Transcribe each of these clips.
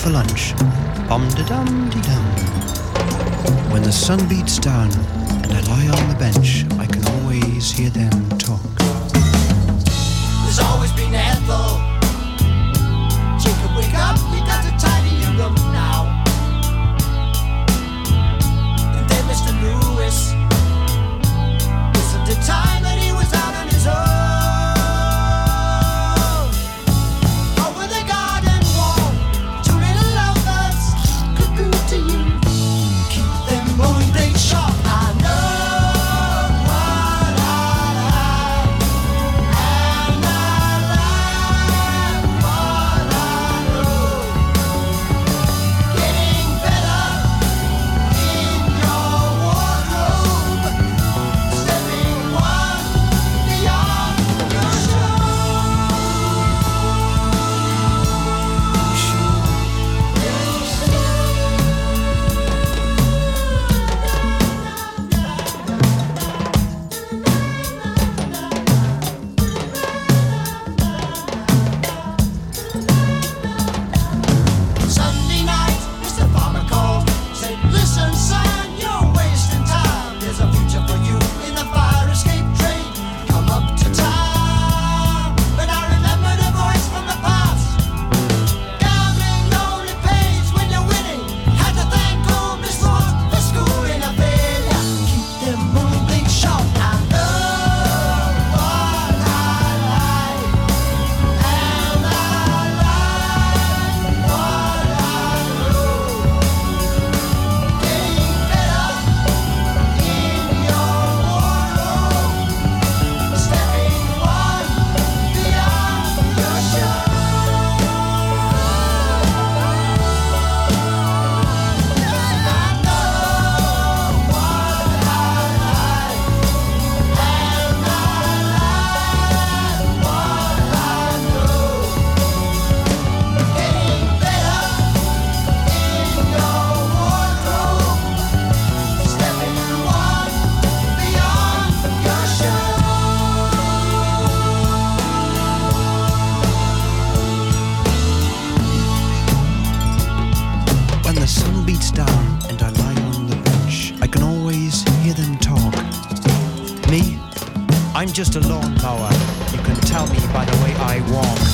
For lunch. Bum dum dum. When the sun beats down and I lie on the bench, I can always hear them talk. There's always just a lawnmower. You can tell me by the way I walk.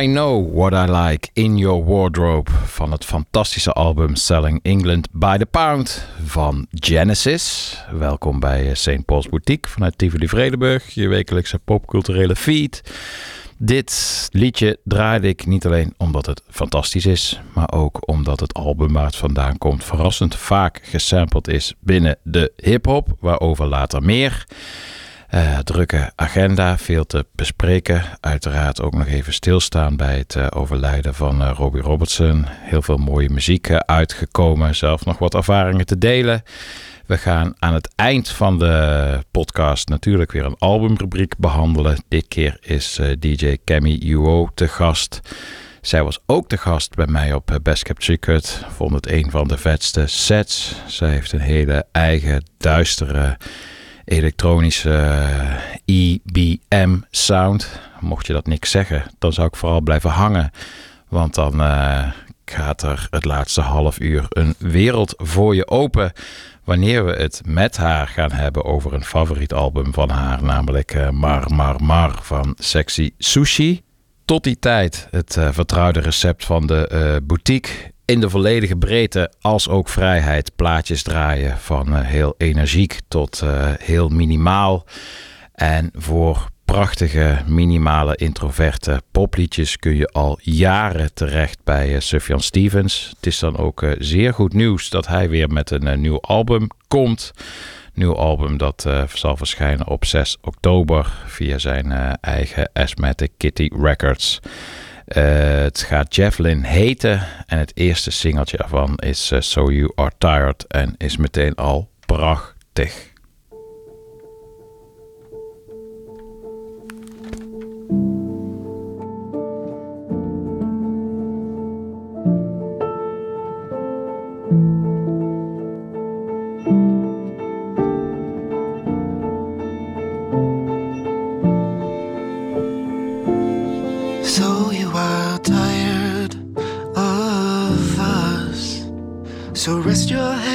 I Know What I Like in Your Wardrobe van het fantastische album Selling England by the Pound van Genesis. Welkom bij eh, St. Paul's Boutique vanuit Tivoli Vredenburg, je wekelijkse popculturele feed. Dit liedje draaide ik niet alleen omdat het fantastisch is, maar ook omdat het album waar het vandaan komt verrassend vaak gesampled is binnen de hip-hop, waarover later meer. Eh, drukke agenda, veel te bespreken. Uiteraard ook nog even stilstaan bij het eh, overlijden van eh, Robbie Robertson. Heel veel mooie muziek uitgekomen, zelf nog wat ervaringen te delen. We gaan aan het eind van de podcast natuurlijk weer een albumrubriek behandelen. Dit keer is DJ Cammy Uo te gast. Zij was ook de gast bij mij op Best Kept Secret. Vond het een van de vetste sets. Zij heeft een hele eigen duistere elektronische EBM sound. Mocht je dat niks zeggen, dan zou ik vooral blijven hangen. Want dan uh, gaat er het laatste half uur een wereld voor je open. Wanneer we het met haar gaan hebben over een favoriet album van haar, namelijk uh, Mar Mar Mar van Sexy Sushi. Tot die tijd het vertrouwde recept van de boutique in de volledige breedte als ook vrijheid plaatjes draaien van heel energiek tot heel minimaal. En voor prachtige, minimale, introverte popliedjes kun je al jaren terecht bij uh, Sufjan Stevens. Het is dan ook zeer goed nieuws dat hij weer met een nieuw album komt. Nieuw album dat zal verschijnen op 6 oktober via zijn eigen Asthmatic Kitty Records. Het gaat Javelin heten en het eerste singeltje ervan is So You Are Tired en is meteen al prachtig. Your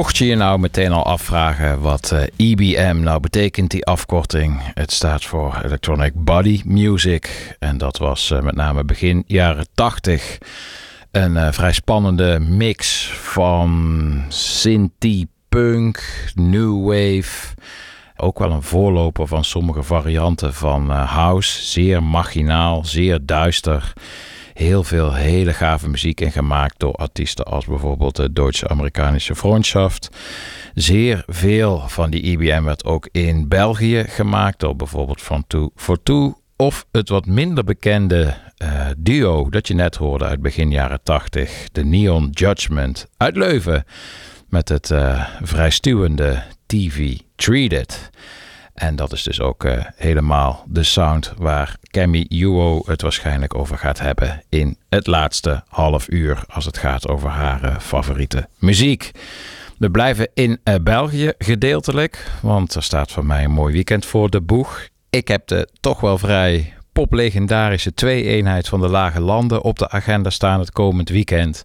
Mocht je je nou meteen al afvragen wat EBM eh, nou betekent, die afkorting. Het staat voor Electronic Body Music. En dat was eh, met name begin jaren 80 een uh, vrij spannende mix van synthie, punk, new wave. Ook wel een voorloper van sommige varianten van house. Zeer marginaal, zeer duister heel veel hele gave muziek in gemaakt door artiesten als bijvoorbeeld de Duitse-Amerikanische Freundschaft. Zeer veel van die IBM werd ook in België gemaakt door bijvoorbeeld From Two for Two. Of het wat minder bekende uh, duo dat je net hoorde uit begin jaren 80, de Neon Judgment uit Leuven. Met het uh, vrij stuwende TV Treated. En dat is dus ook uh, helemaal de sound waar Cammy Yuo het waarschijnlijk over gaat hebben in het laatste half uur als het gaat over haar uh, favoriete muziek. We blijven in uh, België gedeeltelijk, want er staat voor mij een mooi weekend voor de boeg. Ik heb de toch wel vrij poplegendarische twee-eenheid van de Lage Landen op de agenda staan het komend weekend.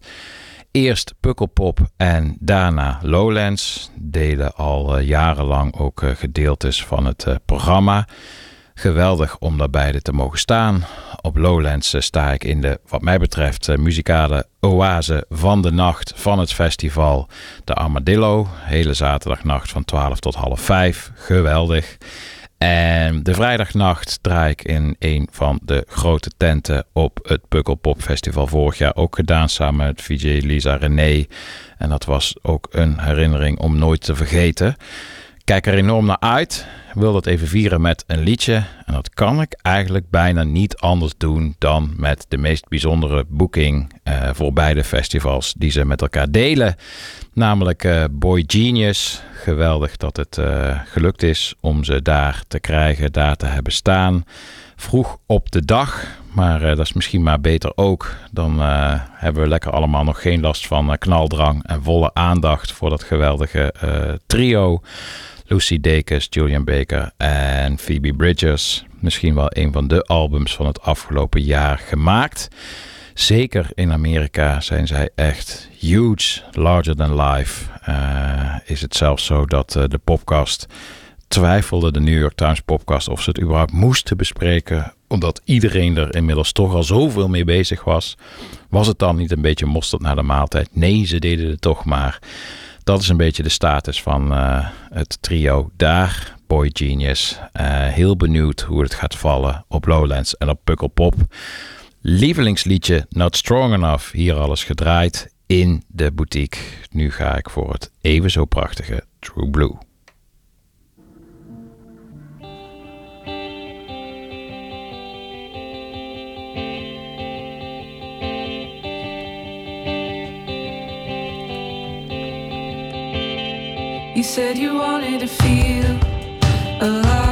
Eerst Pukkelpop en daarna Lowlands. Delen al uh, jarenlang ook uh, gedeeltes van het uh, programma. Geweldig om daar beide te mogen staan. Op Lowlands sta ik in de, wat mij betreft, muzikale oase van de nacht van het festival. De Armadillo. Hele zaterdagnacht van 12 tot half 5. Geweldig. En de vrijdagnacht draai ik in een van de grote tenten op het Pukkelpop Festival. Vorig jaar ook gedaan samen met VJ Lisa René. En dat was ook een herinnering om nooit te vergeten. Kijk er enorm naar uit. Wil dat even vieren met een liedje. En dat kan ik eigenlijk bijna niet anders doen dan met de meest bijzondere boeking uh, voor beide festivals die ze met elkaar delen. Namelijk uh, Boy Genius. Geweldig dat het uh, gelukt is om ze daar te krijgen, daar te hebben staan. Vroeg op de dag, maar dat is misschien maar beter ook. Dan hebben we lekker allemaal nog geen last van knaldrang en volle aandacht voor dat geweldige trio. Lucy Dacus, Julian Baker en Phoebe Bridgers. Misschien wel een van de albums van het afgelopen jaar gemaakt. Zeker in Amerika zijn zij echt huge, larger than life. Uh, is het zelfs zo dat uh, de podcast twijfelde, de New York Times podcast, of ze het überhaupt moesten bespreken. Omdat iedereen er inmiddels toch al zoveel mee bezig was. Was het dan niet een beetje mosterd naar de maaltijd? Nee, ze deden het toch maar. Dat is een beetje de status van uh, het trio daar. Boy Genius. Uh, heel benieuwd hoe het gaat vallen op Lowlands en op Pukkelpop. Lievelingsliedje Not Strong Enough. Hier alles gedraaid in de boutique. Nu ga ik voor het even zo prachtige True Blue. You said you wanted to feel alive,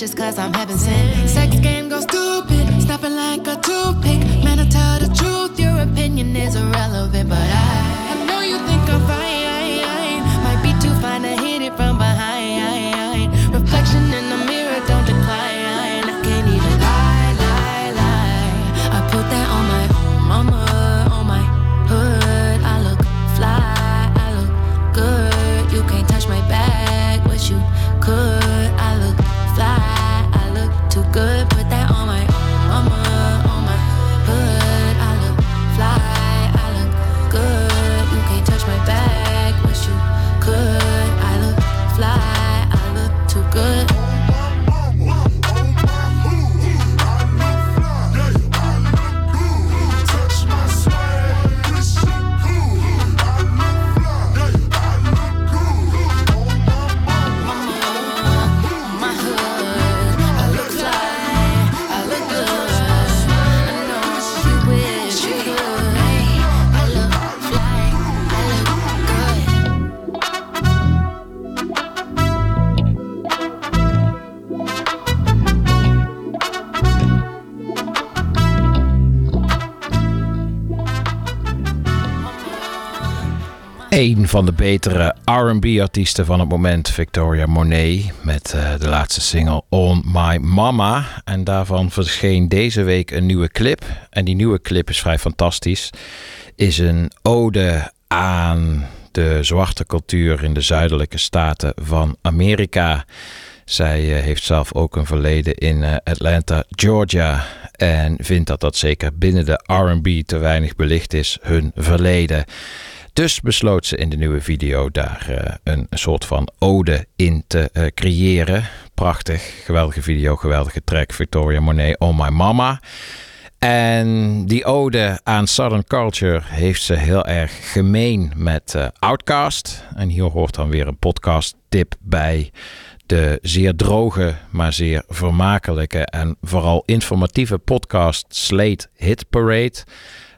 just cause van de betere RB-artiesten van het moment, Victoria Monet, met eh, de laatste single On My Mama. En daarvan verscheen deze week een nieuwe clip. En die nieuwe clip is vrij fantastisch. Is een ode aan de zwarte cultuur in de zuidelijke staten van Amerika. Zij eh, heeft zelf ook een verleden in eh, Atlanta, Georgia. En vindt dat dat zeker binnen de RB te weinig belicht is, hun verleden. Dus besloot ze in de nieuwe video daar eh, een soort van ode in te eh, creëren. Prachtig, geweldige video, geweldige track. Victoria Monet, Oh My Mama. En die ode aan Southern Culture heeft ze heel erg gemeen met eh, Outkast. En hier hoort dan weer een podcast tip bij. De zeer droge, maar zeer vermakelijke en vooral informatieve podcast Slate Hit Parade.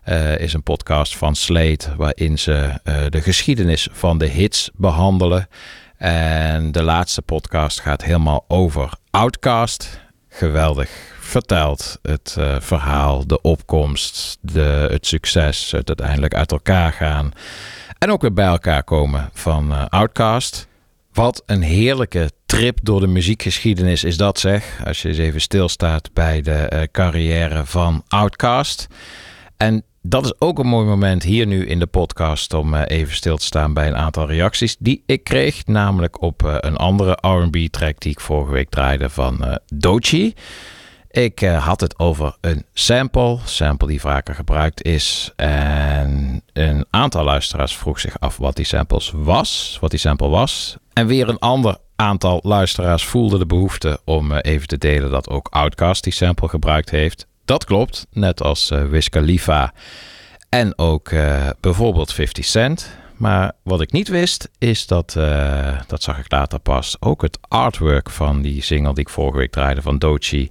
Eh, is een podcast van Slate waarin ze eh, de geschiedenis van de hits behandelen. En de laatste podcast gaat helemaal over Outcast. Geweldig verteld. Het eh, verhaal, de opkomst, de, het succes, het uiteindelijk uit elkaar gaan. En ook weer bij elkaar komen van Outcast. Wat een heerlijke trip door de muziekgeschiedenis is dat zeg. Als je eens even stilstaat bij de eh, carrière van Outcast. En dat is ook een mooi moment hier nu in de podcast om eh, even stil te staan bij een aantal reacties die ik kreeg. Namelijk op eh, een andere RB track die ik vorige week draaide van eh, Dochi. Ik had het over een sample, sample die vaker gebruikt is. En een aantal luisteraars vroeg zich af wat die samples was, wat die sample was. En weer een ander aantal luisteraars voelde de behoefte om even te delen dat ook Outkast die sample gebruikt heeft. Dat klopt, net als eh, Wiz en ook eh, bijvoorbeeld 50 Cent. Maar wat ik niet wist, is dat, eh, dat zag ik later pas, ook het artwork van die single die ik vorige week draaide van Dochi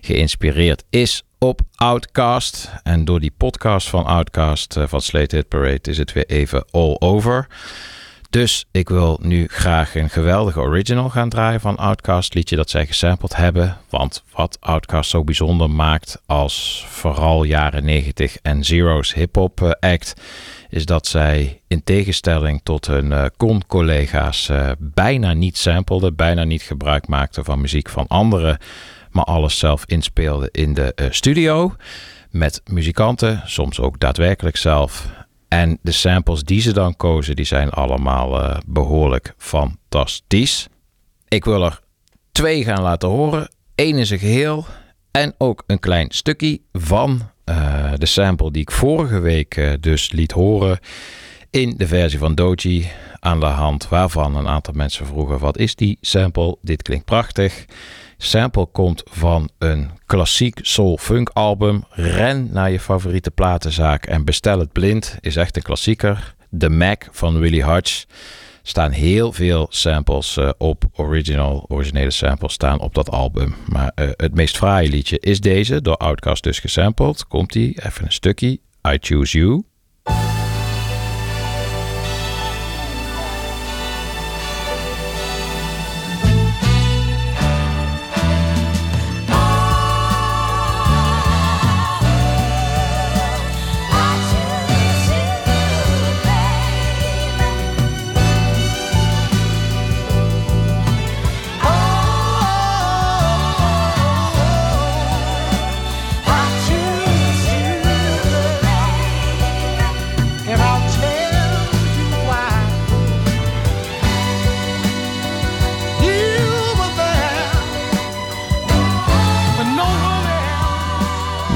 geïnspireerd is op Outcast. En door die podcast van Outcast uh, van Slate Hit Parade is het weer even all over. Dus ik wil nu graag een geweldige original gaan draaien van Outcast, liedje dat zij gesampled hebben. Want wat Outcast zo bijzonder maakt als vooral jaren 90 en Zero's hip-hop eh, act, is dat zij in tegenstelling tot hun uh, con-collega's uh, bijna niet sampleden, bijna niet gebruik maakten van muziek van anderen, maar alles zelf inspeelden in de studio. Met muzikanten, soms ook daadwerkelijk zelf. En de samples die ze dan kozen, die zijn allemaal uh, behoorlijk fantastisch. Ik wil er twee gaan laten horen. Eén in zijn geheel en ook een klein stukje van uh, de sample die ik vorige week uh, dus liet horen in de versie van Doji. Aan de hand waarvan een aantal mensen vroegen: wat is die sample? Dit klinkt prachtig. Sample komt van een klassiek soul-funk album. Ren naar je favoriete platenzaak en bestel het blind. Is echt een klassieker. The Mac van Willie Hutch. Staan heel veel samples uh, op. Original, originele samples staan op dat album. Maar uh, het meest fraaie liedje is deze. Door Outkast dus gesampled. Komt ie. Even een stukje. I Choose You.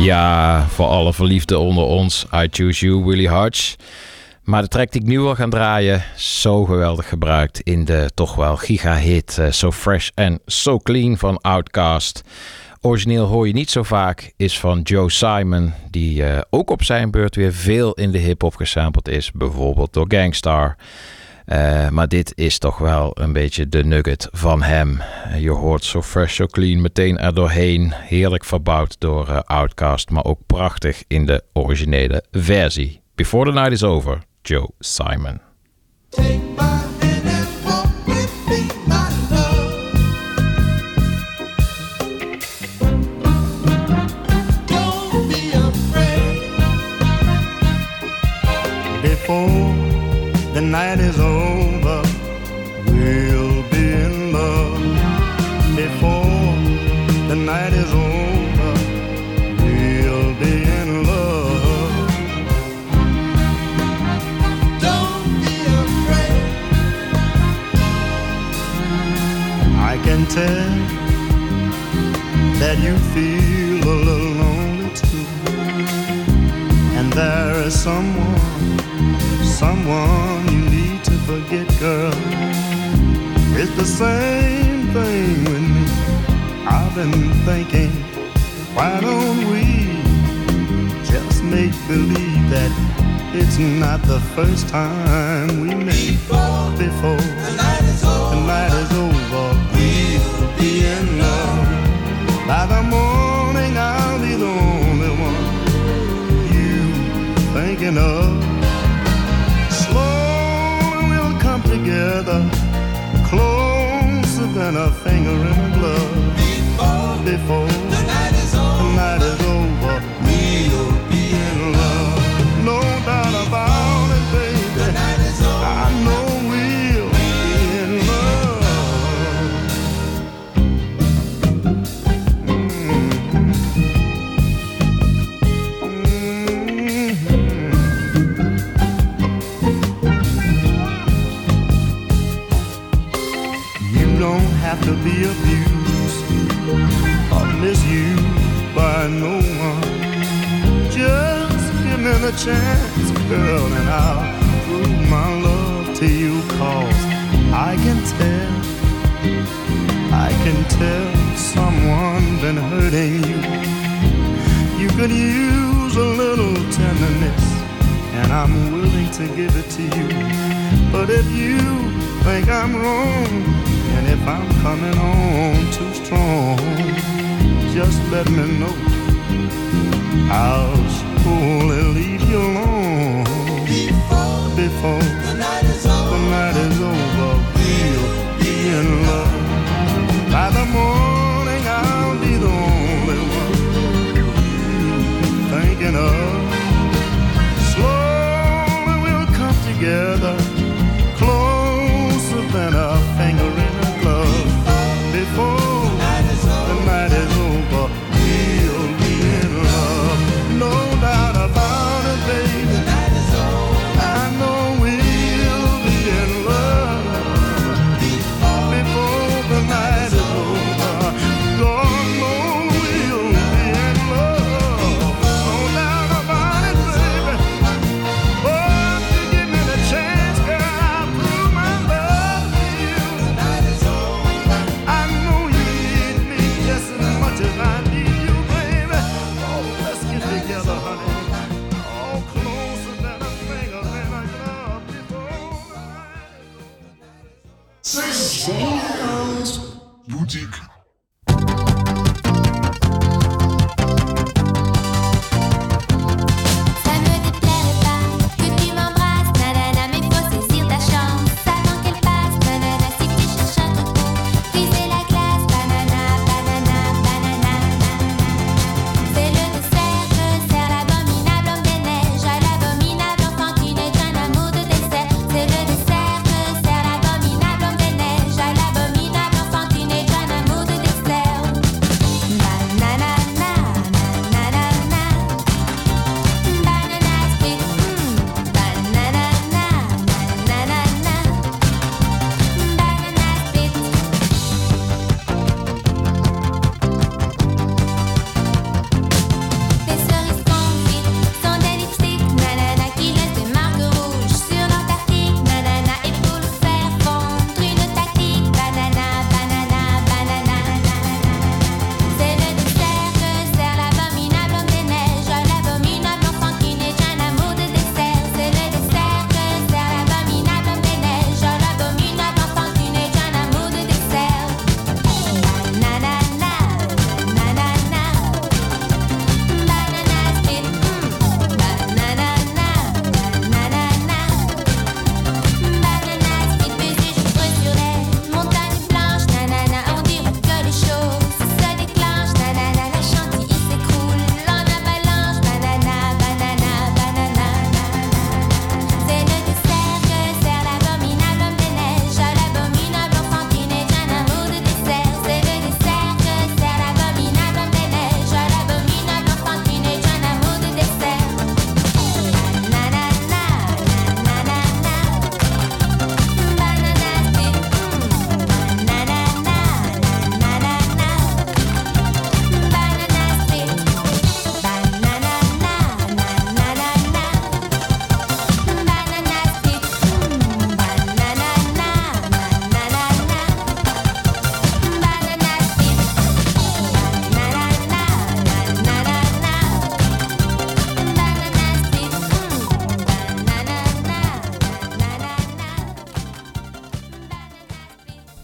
Ja, voor alle verliefden onder ons, I Choose You, Willie Hutch. Maar de track die ik nu wil gaan draaien, zo geweldig gebruikt in de toch wel giga-hit uh, So Fresh and So Clean van Outkast. Origineel hoor je niet zo vaak, is van Joe Simon, die uh, ook op zijn beurt weer veel in de hip-hop gesampled is, bijvoorbeeld door Gangstar. Uh, maar dit is toch wel een beetje de nugget van hem. Je hoort zo fresh, so clean meteen er doorheen. Heerlijk verbouwd door uh, Outcast, maar ook prachtig in de originele versie. Before the Night is Over, Joe Simon. Before night is over, we'll be in love. Before the night is over, we'll be in love. Don't be afraid. I can tell that you feel a little lonely too. And there is someone, someone the same thing with me. I've been thinking, why don't we just make believe that it's not the first time we met before before The night is over. the night is over, we'll be in love. By the morning, I'll be the only one you thinking of. Slowly we'll come together, than a finger in a glove. Before The chance, girl, and I'll prove my love to you, cause I can tell, I can tell someone been hurting you. You could use a little tenderness, and I'm willing to give it to you. But if you think I'm wrong, and if I'm coming on too strong, just let me know. I'll surely leave before. before.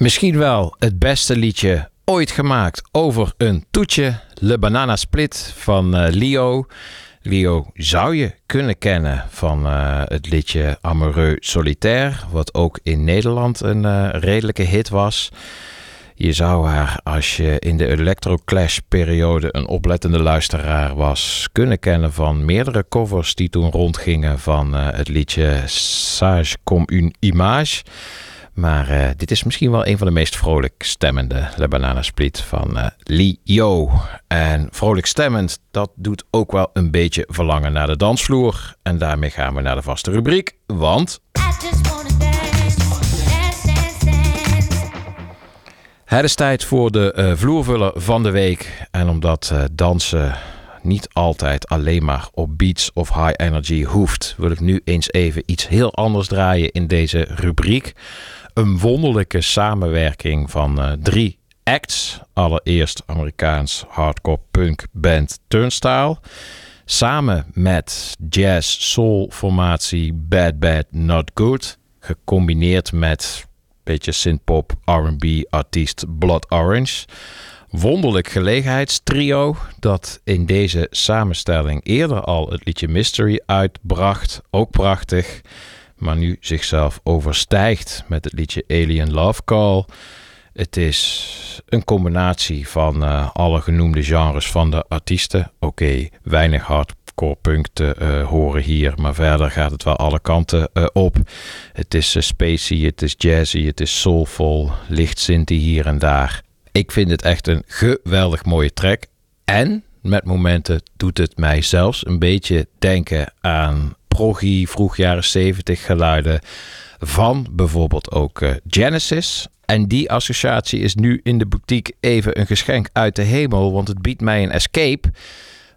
Misschien wel het beste liedje ooit gemaakt over een toetje. Le Banana Split van uh, Leo. Leo zou je kunnen kennen van eh, het liedje Amoureux Solitaire, wat ook in Nederland een eh, redelijke hit was. Je zou haar, als je in de electro clash periode een oplettende luisteraar was, kunnen kennen van meerdere covers die toen rondgingen van het liedje Sage comme une image. Maar eh, dit is misschien wel een van de meest vrolijk stemmende Lebanana Split van eh, uh, Lee En vrolijk stemmend, dat doet ook wel een beetje verlangen naar de dansvloer. En daarmee gaan we naar de vaste rubriek, want... Het is tijd voor de vloervullen vloervuller van de week. En omdat dansen niet altijd alleen maar op beats of high energy hoeft, wil ik nu eens even iets heel anders draaien in deze rubriek. Een wonderlijke samenwerking van eh, drie acts. Allereerst Amerikaans hardcore punk band Turnstile. Samen met jazz soul formatie Bad Bad Not Good. Gecombineerd met beetje synthpop R&B artiest Blood Orange. Wonderlijk gelegenheidstrio dat in deze samenstelling eerder al het liedje Mystery uitbracht. Ook prachtig maar nu zichzelf overstijgt met het liedje Alien Love Call. Het is een combinatie van eh, alle genoemde genres van de artiesten. Oké, weinig hardcore punk te eh, horen hier, maar verder gaat het wel alle kanten eh, op. Het is spacey, het is jazzy, het is soulful, licht synthie hier en daar. Ik vind het echt een geweldig mooie track. En met momenten doet het mij zelfs een beetje denken aan proggy, vroeg jaren 70 geluiden van bijvoorbeeld ook Genesis. En die associatie is nu in de boutique even een geschenk uit de hemel, want het biedt mij een escape.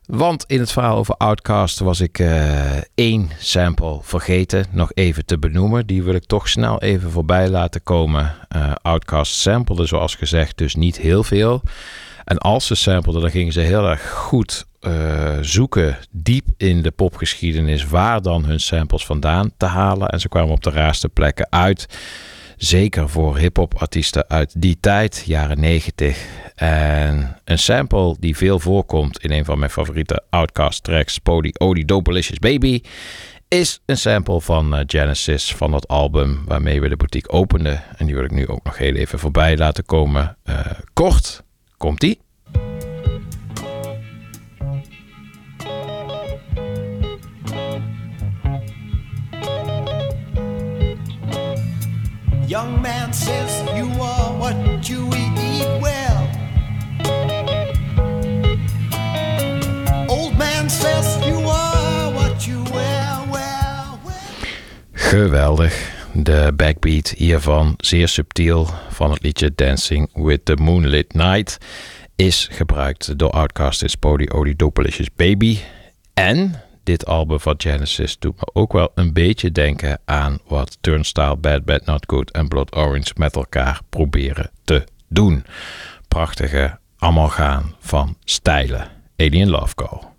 Want in het verhaal over Outcast was ik uh, één sample vergeten nog even te benoemen. Die wil ik toch snel even voorbij laten komen. Uh, Outcast samplede zoals gezegd dus niet heel veel. En als ze sampleden, dan gingen ze heel erg goed uh, zoeken diep in de popgeschiedenis waar dan hun samples vandaan te halen. En ze kwamen op de raarste plekken uit. Zeker voor hip-hop artiesten uit die tijd, jaren 90. En een sample die veel voorkomt in een van mijn favoriete Outcast tracks, Pody Odi Dopelicious Baby, is een sample van uh, Genesis van dat album waarmee we de boutique openden. En die wil ik nu ook nog heel even voorbij laten komen. Uh, kort komt die. Young man says you are what you eat well. Old man says you are what you wear well. Geweldig. De backbeat hiervan, zeer subtiel, van het liedje Dancing with the Moonlit Night, is gebruikt door Outcast's Pody Odi Dopelicious Baby. En dit album van Genesis doet me ook wel een beetje denken aan wat Turnstile, Bad Bad Not Good en Blood Orange met elkaar proberen te doen. Prachtige amalgaan van stijlen. Alien Love Call.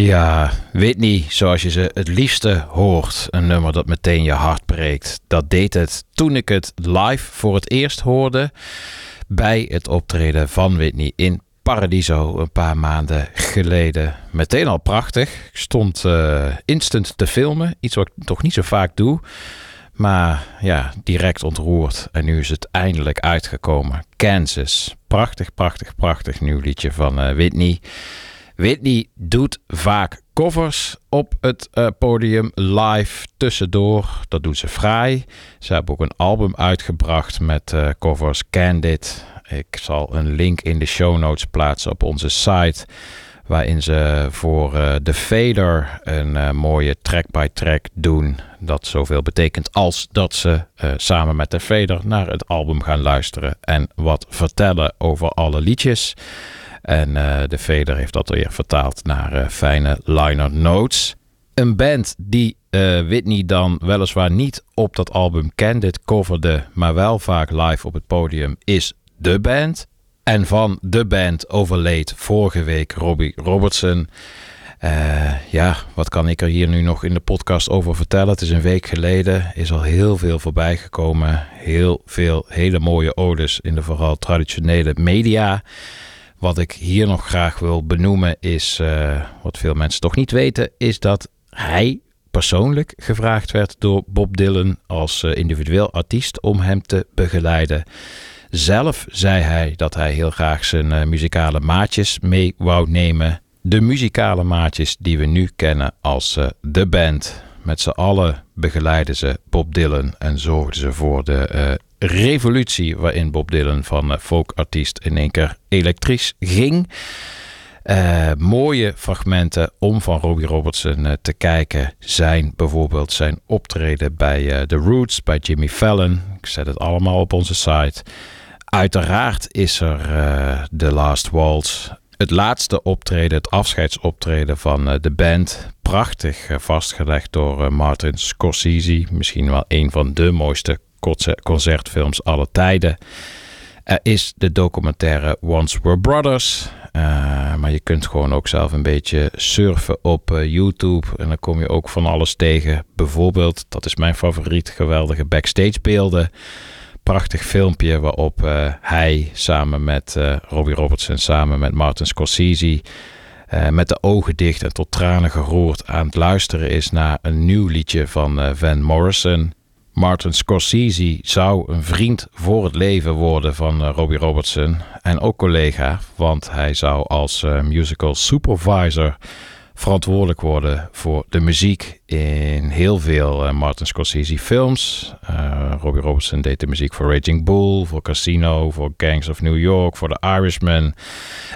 Ja, Whitney, zoals je ze het liefste hoort. Een nummer dat meteen je hart breekt. Dat deed het toen ik het live voor het eerst hoorde. Bij het optreden van Whitney in Paradiso een paar maanden geleden. Meteen al prachtig. Ik stond eh, instant te filmen. Iets wat ik toch niet zo vaak doe. Maar ja, direct ontroerd. En nu is het eindelijk uitgekomen. Kansas. Prachtig, prachtig, prachtig nieuw liedje van eh, Whitney. Whitney doet vaak covers op het eh, podium live tussendoor. Dat doet ze fraai. Ze hebben ook een album uitgebracht met eh, covers Candid. Ik zal een link in de show notes plaatsen op onze site. Waarin ze voor eh, de Fader een mooie track-by-track doen. Dat zoveel betekent als dat ze samen met de Fader naar het album gaan luisteren. En wat vertellen over alle liedjes. En eh, de Vader heeft dat weer vertaald naar eh, fijne liner notes. Een band die eh, Whitney dan weliswaar niet op dat album Candid coverde, maar wel vaak live op het podium, is The Band. En van The Band overleed vorige week Robbie Robertson. Ja, wat kan ik er hier nu nog in de podcast over vertellen? Het is een week geleden, is al heel veel voorbij gekomen. Heel veel hele mooie odes in de vooral traditionele media. Wat ik hier nog graag wil benoemen is, eh, wat veel mensen toch niet weten, is dat hij persoonlijk gevraagd werd door Bob Dylan als eh, individueel artiest om hem te begeleiden. Zelf zei hij dat hij heel graag zijn eh, muzikale maatjes mee wou nemen. De muzikale maatjes die we nu kennen als The Band. Met z'n allen begeleiden ze Bob Dylan en zorgden ze voor de revolutie waarin Bob Dylan van uh, folkartiest in één keer elektrisch ging. Uh, mooie fragmenten om van Robbie Robertson uh, te kijken zijn bijvoorbeeld zijn optreden bij The Roots, bij Jimmy Fallon. Ik zet het allemaal op onze site. Uiteraard is er The Last Waltz. Het laatste optreden, het afscheidsoptreden van de band. Prachtig vastgelegd door Martin Scorsese. Misschien wel een van de mooiste concertfilms aller tijden. Er is de documentaire Once Were Brothers. Maar je kunt gewoon ook zelf een beetje surfen op YouTube. En dan kom je ook van alles tegen. Bijvoorbeeld, dat is mijn favoriet, geweldige backstage beelden. Prachtig filmpje waarop uh, hij samen met Robbie Robertson, samen met Martin Scorsese... met de ogen dicht en tot tranen geroerd aan het luisteren is naar een nieuw liedje van Van Morrison... Martin Scorsese zou een vriend voor het leven worden van uh, Robbie Robertson en ook collega, want hij zou als uh, musical supervisor verantwoordelijk worden voor de muziek in heel veel uh, Martin Scorsese films. Robbie Robertson deed de muziek voor Raging Bull, voor Casino, voor Gangs of New York, voor The Irishman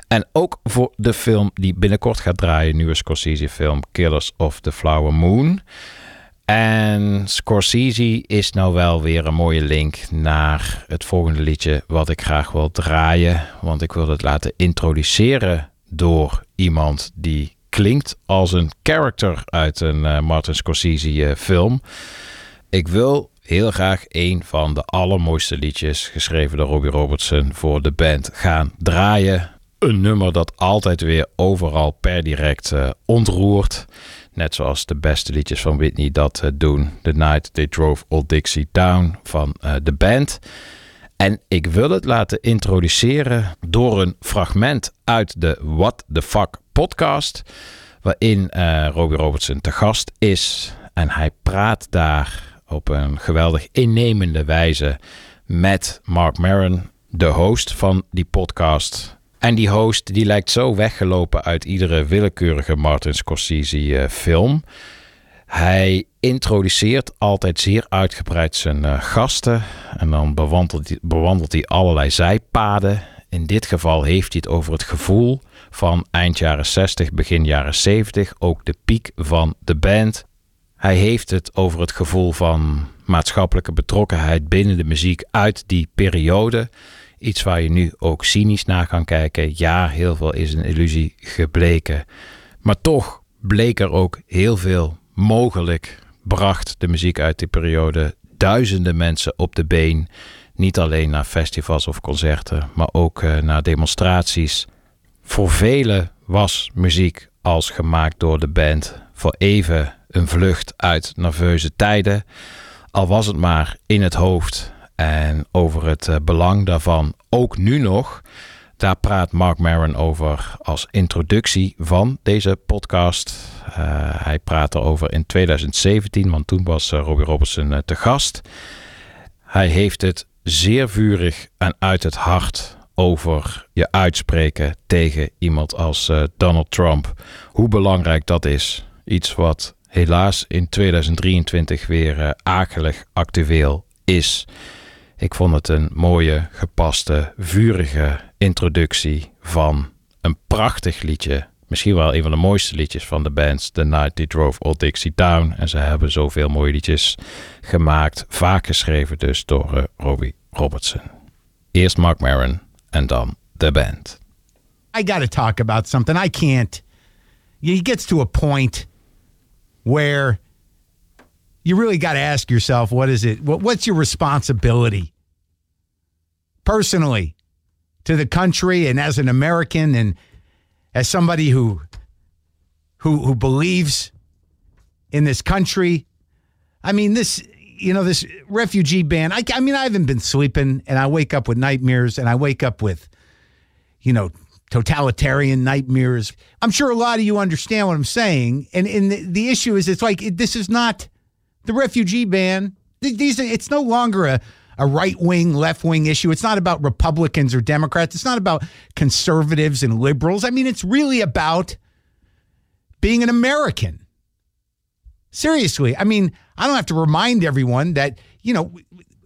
en ook voor de film die binnenkort gaat draaien, nieuwe Scorsese film Killers of the Flower Moon. En Scorsese is nou wel weer een mooie link naar het volgende liedje wat ik graag wil draaien. Want ik wil het laten introduceren door iemand die klinkt als een character uit een uh, Martin Scorsese uh, film. Ik wil heel graag een van de allermooiste liedjes geschreven door Robbie Robertson voor de band gaan draaien. Een nummer dat altijd weer overal per direct uh, ontroert. Net zoals de beste liedjes van Whitney dat doen. The Night They Drove Old Dixie Down van de band. En ik wil het laten introduceren door een fragment uit de What the Fuck podcast. Waarin uh, Robbie Robertson te gast is. En hij praat daar op een geweldig innemende wijze met Mark Maron, de host van die podcast. En die host die lijkt zo weggelopen uit iedere willekeurige Martin Scorsese uh, film. Hij introduceert altijd zeer uitgebreid zijn uh, gasten. En dan bewandelt hij, bewandelt hij allerlei zijpaden. In dit geval heeft hij het over het gevoel van eind jaren 60, begin jaren 70. Ook de piek van de band. Hij heeft het over het gevoel van maatschappelijke betrokkenheid binnen de muziek uit die periode. Iets waar je nu ook cynisch naar kan kijken. Ja, heel veel is een illusie gebleken. Maar toch bleek er ook heel veel mogelijk. Bracht de muziek uit die periode duizenden mensen op de been. Niet alleen naar festivals of concerten, maar ook uh, naar demonstraties. Voor velen was muziek als gemaakt door de band voor even een vlucht uit nerveuze tijden. Al was het maar in het hoofd en over het uh, belang daarvan, ook nu nog, daar praat Mark Maron over als introductie van deze podcast. Uh, hij praat erover in 2017, want toen was uh, Robbie Robertson te gast. Hij heeft het zeer vurig en uit het hart over je uitspreken tegen iemand als Donald Trump. Hoe belangrijk dat is. Iets wat helaas in 2023 weer akelig actueel is. Ik vond het een mooie, gepaste, vurige introductie van een prachtig liedje. Misschien wel een van de mooiste liedjes van de band, The Night They Drove Old Dixie Down. En ze hebben zoveel mooie liedjes gemaakt, vaak geschreven dus door uh, Robbie Robertson. Eerst Mark Maron en dan de band. I got to talk about something. I can't. He gets to a point where you really got to ask yourself what is it what, what's your responsibility personally to the country and as an american and as somebody who who who believes in this country i mean this you know this refugee ban I, I mean i haven't been sleeping and i wake up with nightmares and i wake up with you know totalitarian nightmares. I'm sure a lot of you understand what I'm saying. And, and the, the issue is, it's like it, this is not the refugee ban. These, it's no longer a, a right wing, left wing issue. It's not about Republicans or Democrats. It's not about conservatives and liberals. I mean, it's really about being an American. Seriously. I mean, I don't have to remind everyone that, you know,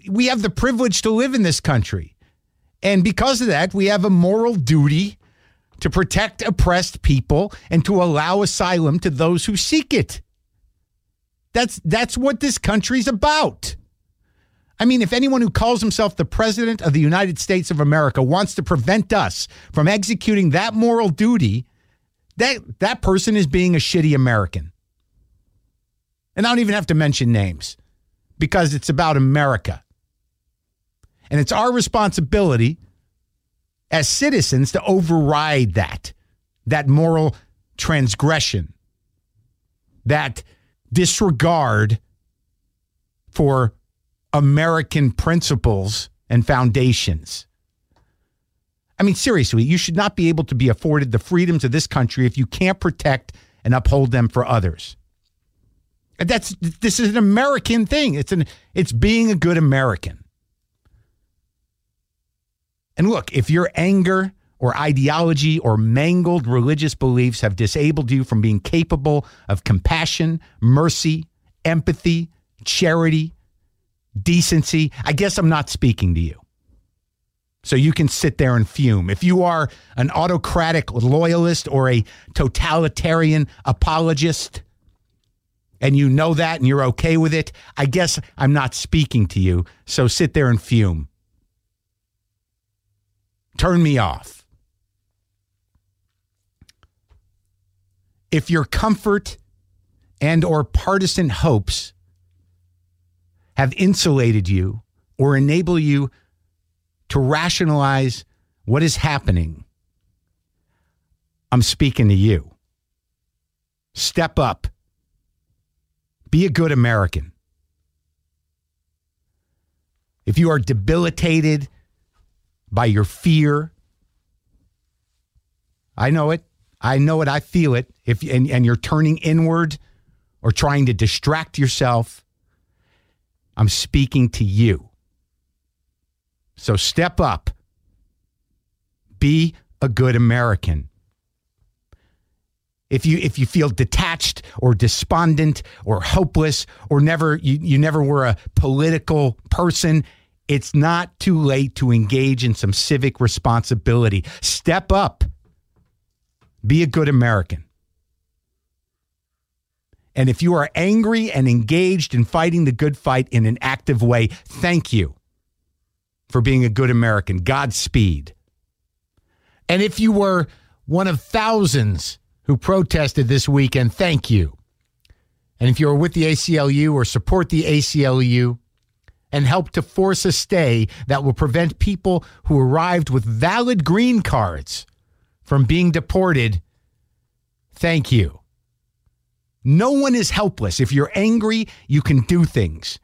we- have the privilege to live in this country. And because of that, we have a moral duty to protect oppressed people and to allow asylum to those who seek it. That's that's what this country's about. I mean, if anyone who calls himself the president of the United States of America wants to prevent us from executing that moral duty, that that person is being a shitty American. And I don't even have to mention names because it's about America. And it's our responsibility as citizens to override that, that moral transgression, that disregard for American principles and foundations. I mean, seriously, you should not be able to be afforded the freedoms of this country if you can't protect and uphold them for others. That's this is an American thing. It's an it's being a good American. And look, if your anger or ideology or mangled religious beliefs have disabled you from being capable of compassion, mercy, empathy, charity, decency, I guess I'm not speaking to you. So you can sit there and fume. If you are an autocratic loyalist or a totalitarian apologist, and you know that and you're okay with it, I guess I'm not speaking to you. So sit there and fume. Turn me off. If your comfort and or partisan hopes have insulated you or enable you to rationalize what is happening, I'm speaking to you. Step up. Be a good American. If you are debilitated by your fear, I know it. I know it. I feel it. If and, and you're turning inward or trying to distract yourself, I'm speaking to you. So step up. Be a good American. If you if you feel detached or despondent or hopeless or never you, you never were a political person, it's not too late to engage in some civic responsibility. Step up. Be a good American. And if you are angry and engaged in fighting the good fight in an active way, thank you for being a good American. Godspeed. And if you were one of thousands who protested this weekend, thank you. And if you're with the ACLU or support the ACLU and help to force a stay that will prevent people who arrived with valid green cards from being deported, thank you. No one is helpless. If you're angry, you can do things.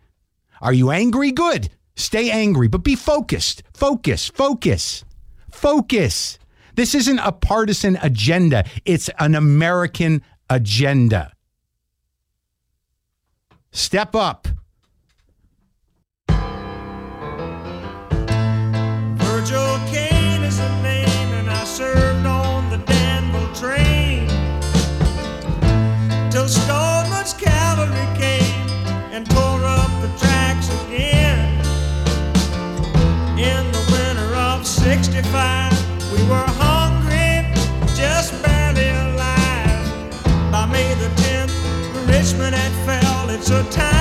Are you angry? Good. Stay angry, but be focused. Focus, focus, focus. This isn't a partisan agenda, it's an American agenda. Step up. So time.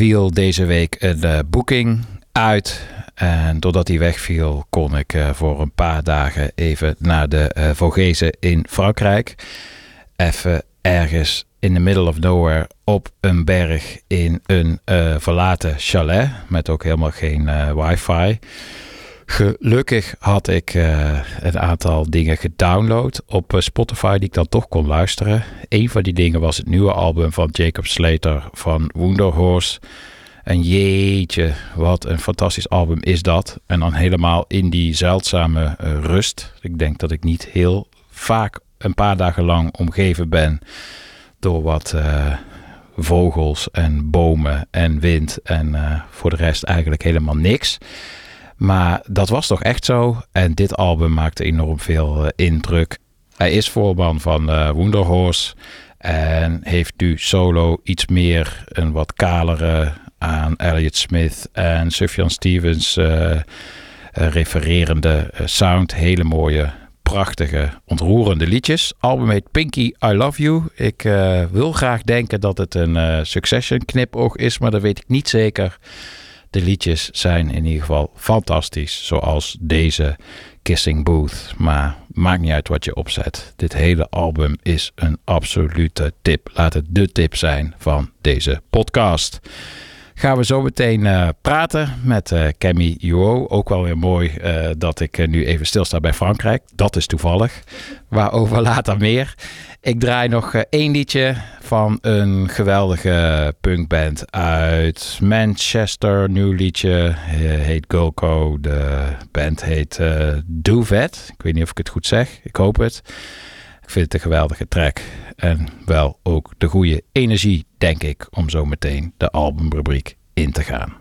Viel deze week een eh, boeking uit. En doordat die wegviel, kon ik eh, voor een paar dagen even naar de eh Vogezen in Frankrijk. Even ergens in the middle of nowhere op een berg in een verlaten chalet. Met ook helemaal geen wifi. Gelukkig had ik eh, een aantal dingen gedownload op eh, Spotify die ik dan toch kon luisteren. Een van die dingen was het nieuwe album van Jacob Slater van Wonderhorse. En jeetje, wat een fantastisch album is dat. En dan helemaal in die zeldzame eh, rust. Ik denk dat ik niet heel vaak een paar dagen lang omgeven ben door wat vogels en bomen en wind. En voor de rest eigenlijk helemaal niks. Maar dat was toch echt zo. En dit album maakte enorm veel eh, indruk. Hij is voorman van Wonderhorse. En heeft nu solo iets meer een wat kalere aan Elliott Smith en Sufjan Stevens eh, refererende sound. Hele mooie, prachtige, ontroerende liedjes. Album heet Pinky I Love You. Ik wil graag denken dat het een Succession knipoog is, maar dat weet ik niet zeker. De liedjes zijn in ieder geval fantastisch, zoals deze Kissing Booth. Maar maakt niet uit wat je opzet. Dit hele album is een absolute tip. Laat het de tip zijn van deze podcast. Gaan we zo meteen eh, praten met eh Cammy Juo. Ook wel weer mooi eh, dat ik nu even stilsta bij Frankrijk. Dat is toevallig. Waarover later meer. Ik draai nog eh, één liedje van een geweldige punkband uit Manchester. Nieuw liedje eh, heet Gulco. De band heet eh Duvet. Ik weet niet of ik het goed zeg. Ik hoop het. Ik vind het een geweldige track. En wel ook de goede energie, denk ik, om zo meteen de albumrubriek in te gaan.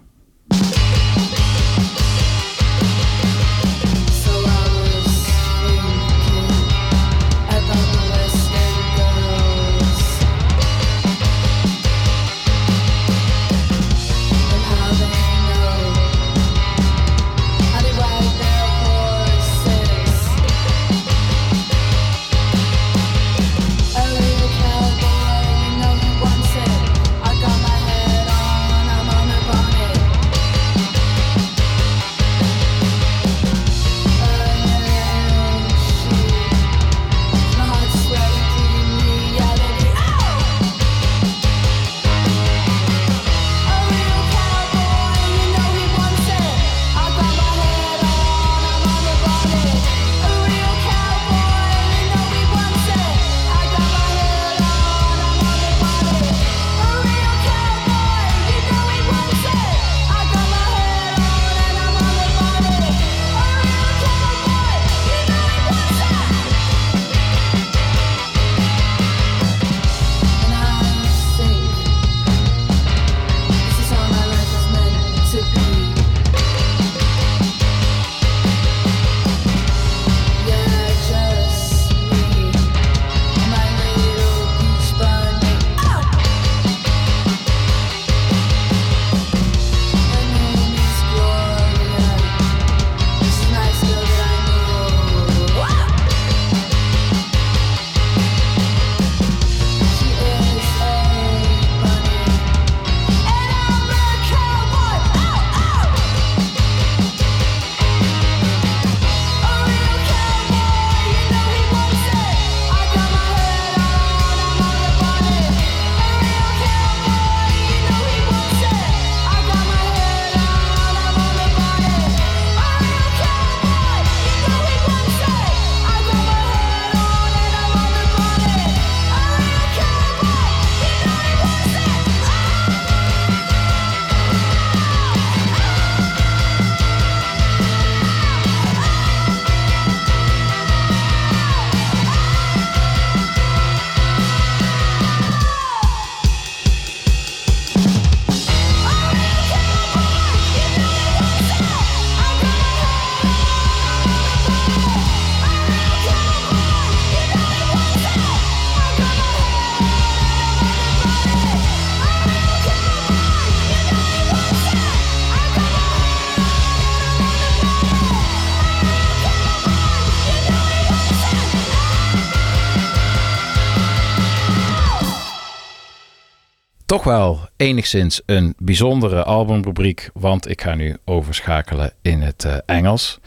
Toch wel enigszins een bijzondere albumrubriek, want ik ga nu overschakelen in het eh, Engels.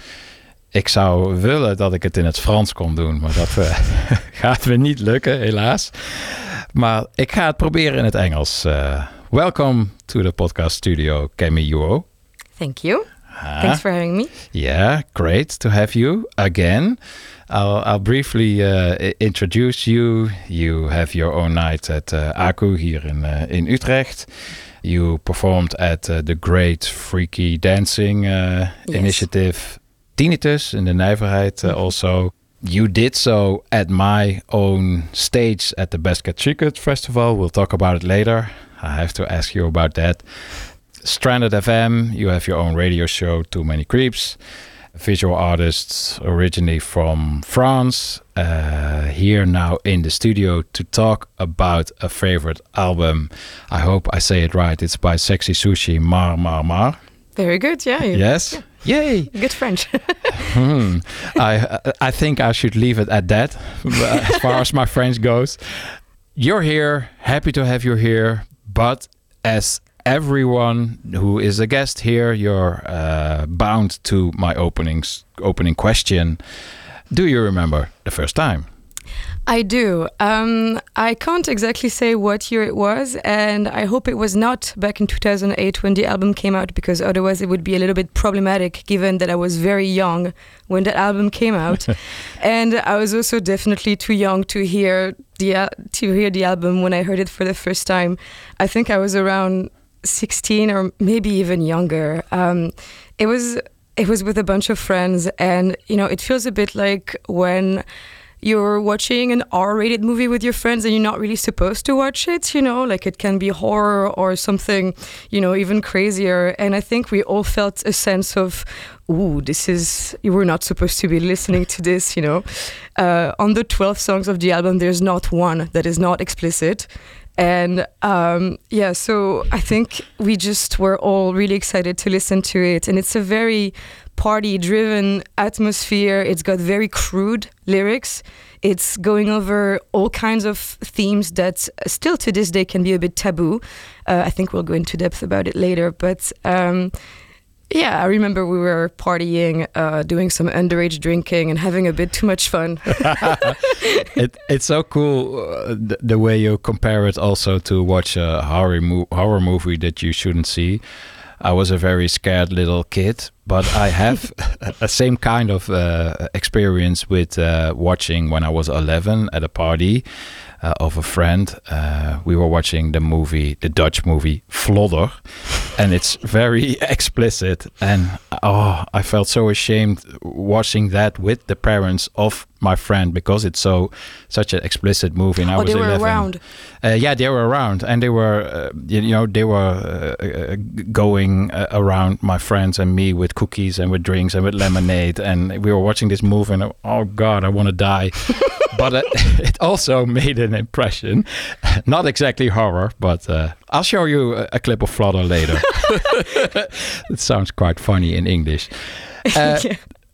Ik zou willen dat ik het in het Frans kon doen, maar dat eh, gaat me niet lukken, helaas. Maar ik ga het proberen in het Engels. Uh, welcome to the podcast studio, Kemi Yuo. Thank you. Thanks for having me. Yeah, great to have you again. I'll, I'll briefly uh, introduce you. You have your own night at uh, ACU here in uh, in Utrecht. You performed at uh, the Great Freaky Dancing uh, Yes. initiative Tinnitus in the Nijverheid uh, Mhm. also. You did so at my own stage at the Best Kept Secret Festival. We'll talk about it later. I have to ask you about that. Stranded FM, you have your own radio show, Too Many Creeps. Visual artists originally from France, uh, here now in the studio to talk about a favorite album. I hope I say it right. It's by Sexy Sushi, Marre Marre Marre. Very good. Yeah. Yes? Yay! Good French. Hmm. I I think I should leave it at that, as far as my French goes. You're here, happy to have you here, but as everyone who is a guest here, you're uh, bound to my openings opening question. Do you remember the first time? I do. Um, I can't exactly say what year it was, and I hope it was not back in 2008 when the album came out, because otherwise it would be a little bit problematic given that I was very young when that album came out, and I was also definitely too young to hear the to hear the album when I heard it for the first time. I think I was around 16 or maybe even younger. Um, it was it was with a bunch of friends, and you know it feels a bit like when you're watching an R-rated movie with your friends and you're not really supposed to watch it, you know, like it can be horror or something, you know, even crazier. And I think we all felt a sense of, ooh, this is you were not supposed to be listening to this, you know. Uh, on the 12 songs of the album, there's not one that is not explicit. And um, yeah, so I think we just were all really excited to listen to it. And it's a very party driven atmosphere. It's got very crude lyrics. It's going over all kinds of themes that still to this day can be a bit taboo. Uh, I think we'll go into depth about it later. But um, yeah, I remember we were partying, uh, doing some underage drinking, and having a bit too much fun. it, it's so cool uh, the, the way you compare it also to watch a horror, mo- horror movie that you shouldn't see. I was a very scared little kid, but I have a, a same kind of uh, experience with uh, watching when I was 11 at a party uh, of a friend. Uh, we were watching the movie, the Dutch movie Flodder, and it's very explicit. And oh, I felt so ashamed watching that with the parents of my friend because it's so such an explicit movie. And I Oh, was they were 11. around. Uh, yeah, they were around, and they were, uh, you, know, they were uh, uh, going uh, around my friends and me with cookies and with drinks and with lemonade, and we were watching this movie, and oh god, I want to die. but uh, it also made an impression, not exactly horror, but uh, I'll show you a, a clip of Flodder later. it sounds quite funny in English. Uh,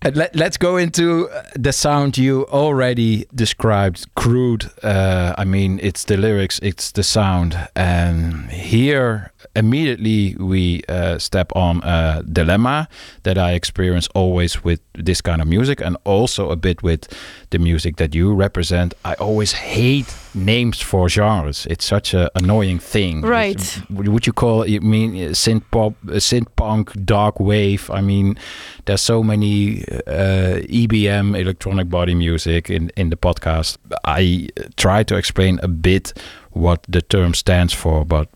uh, let, let's go into uh, the sound you already described crude uh, i mean it's the lyrics it's the sound and here immediately we uh, step on a dilemma that i experience always with this kind of music and also a bit with the music that you represent i always hate names for genres it's such a annoying thing Right. would would you call it? I mean, uh, synth pop, uh, synth punk, dark wave. I mean, there's so many uh, EBM, electronic body music in in the podcast. I uh, try to explain a bit what the term stands for, but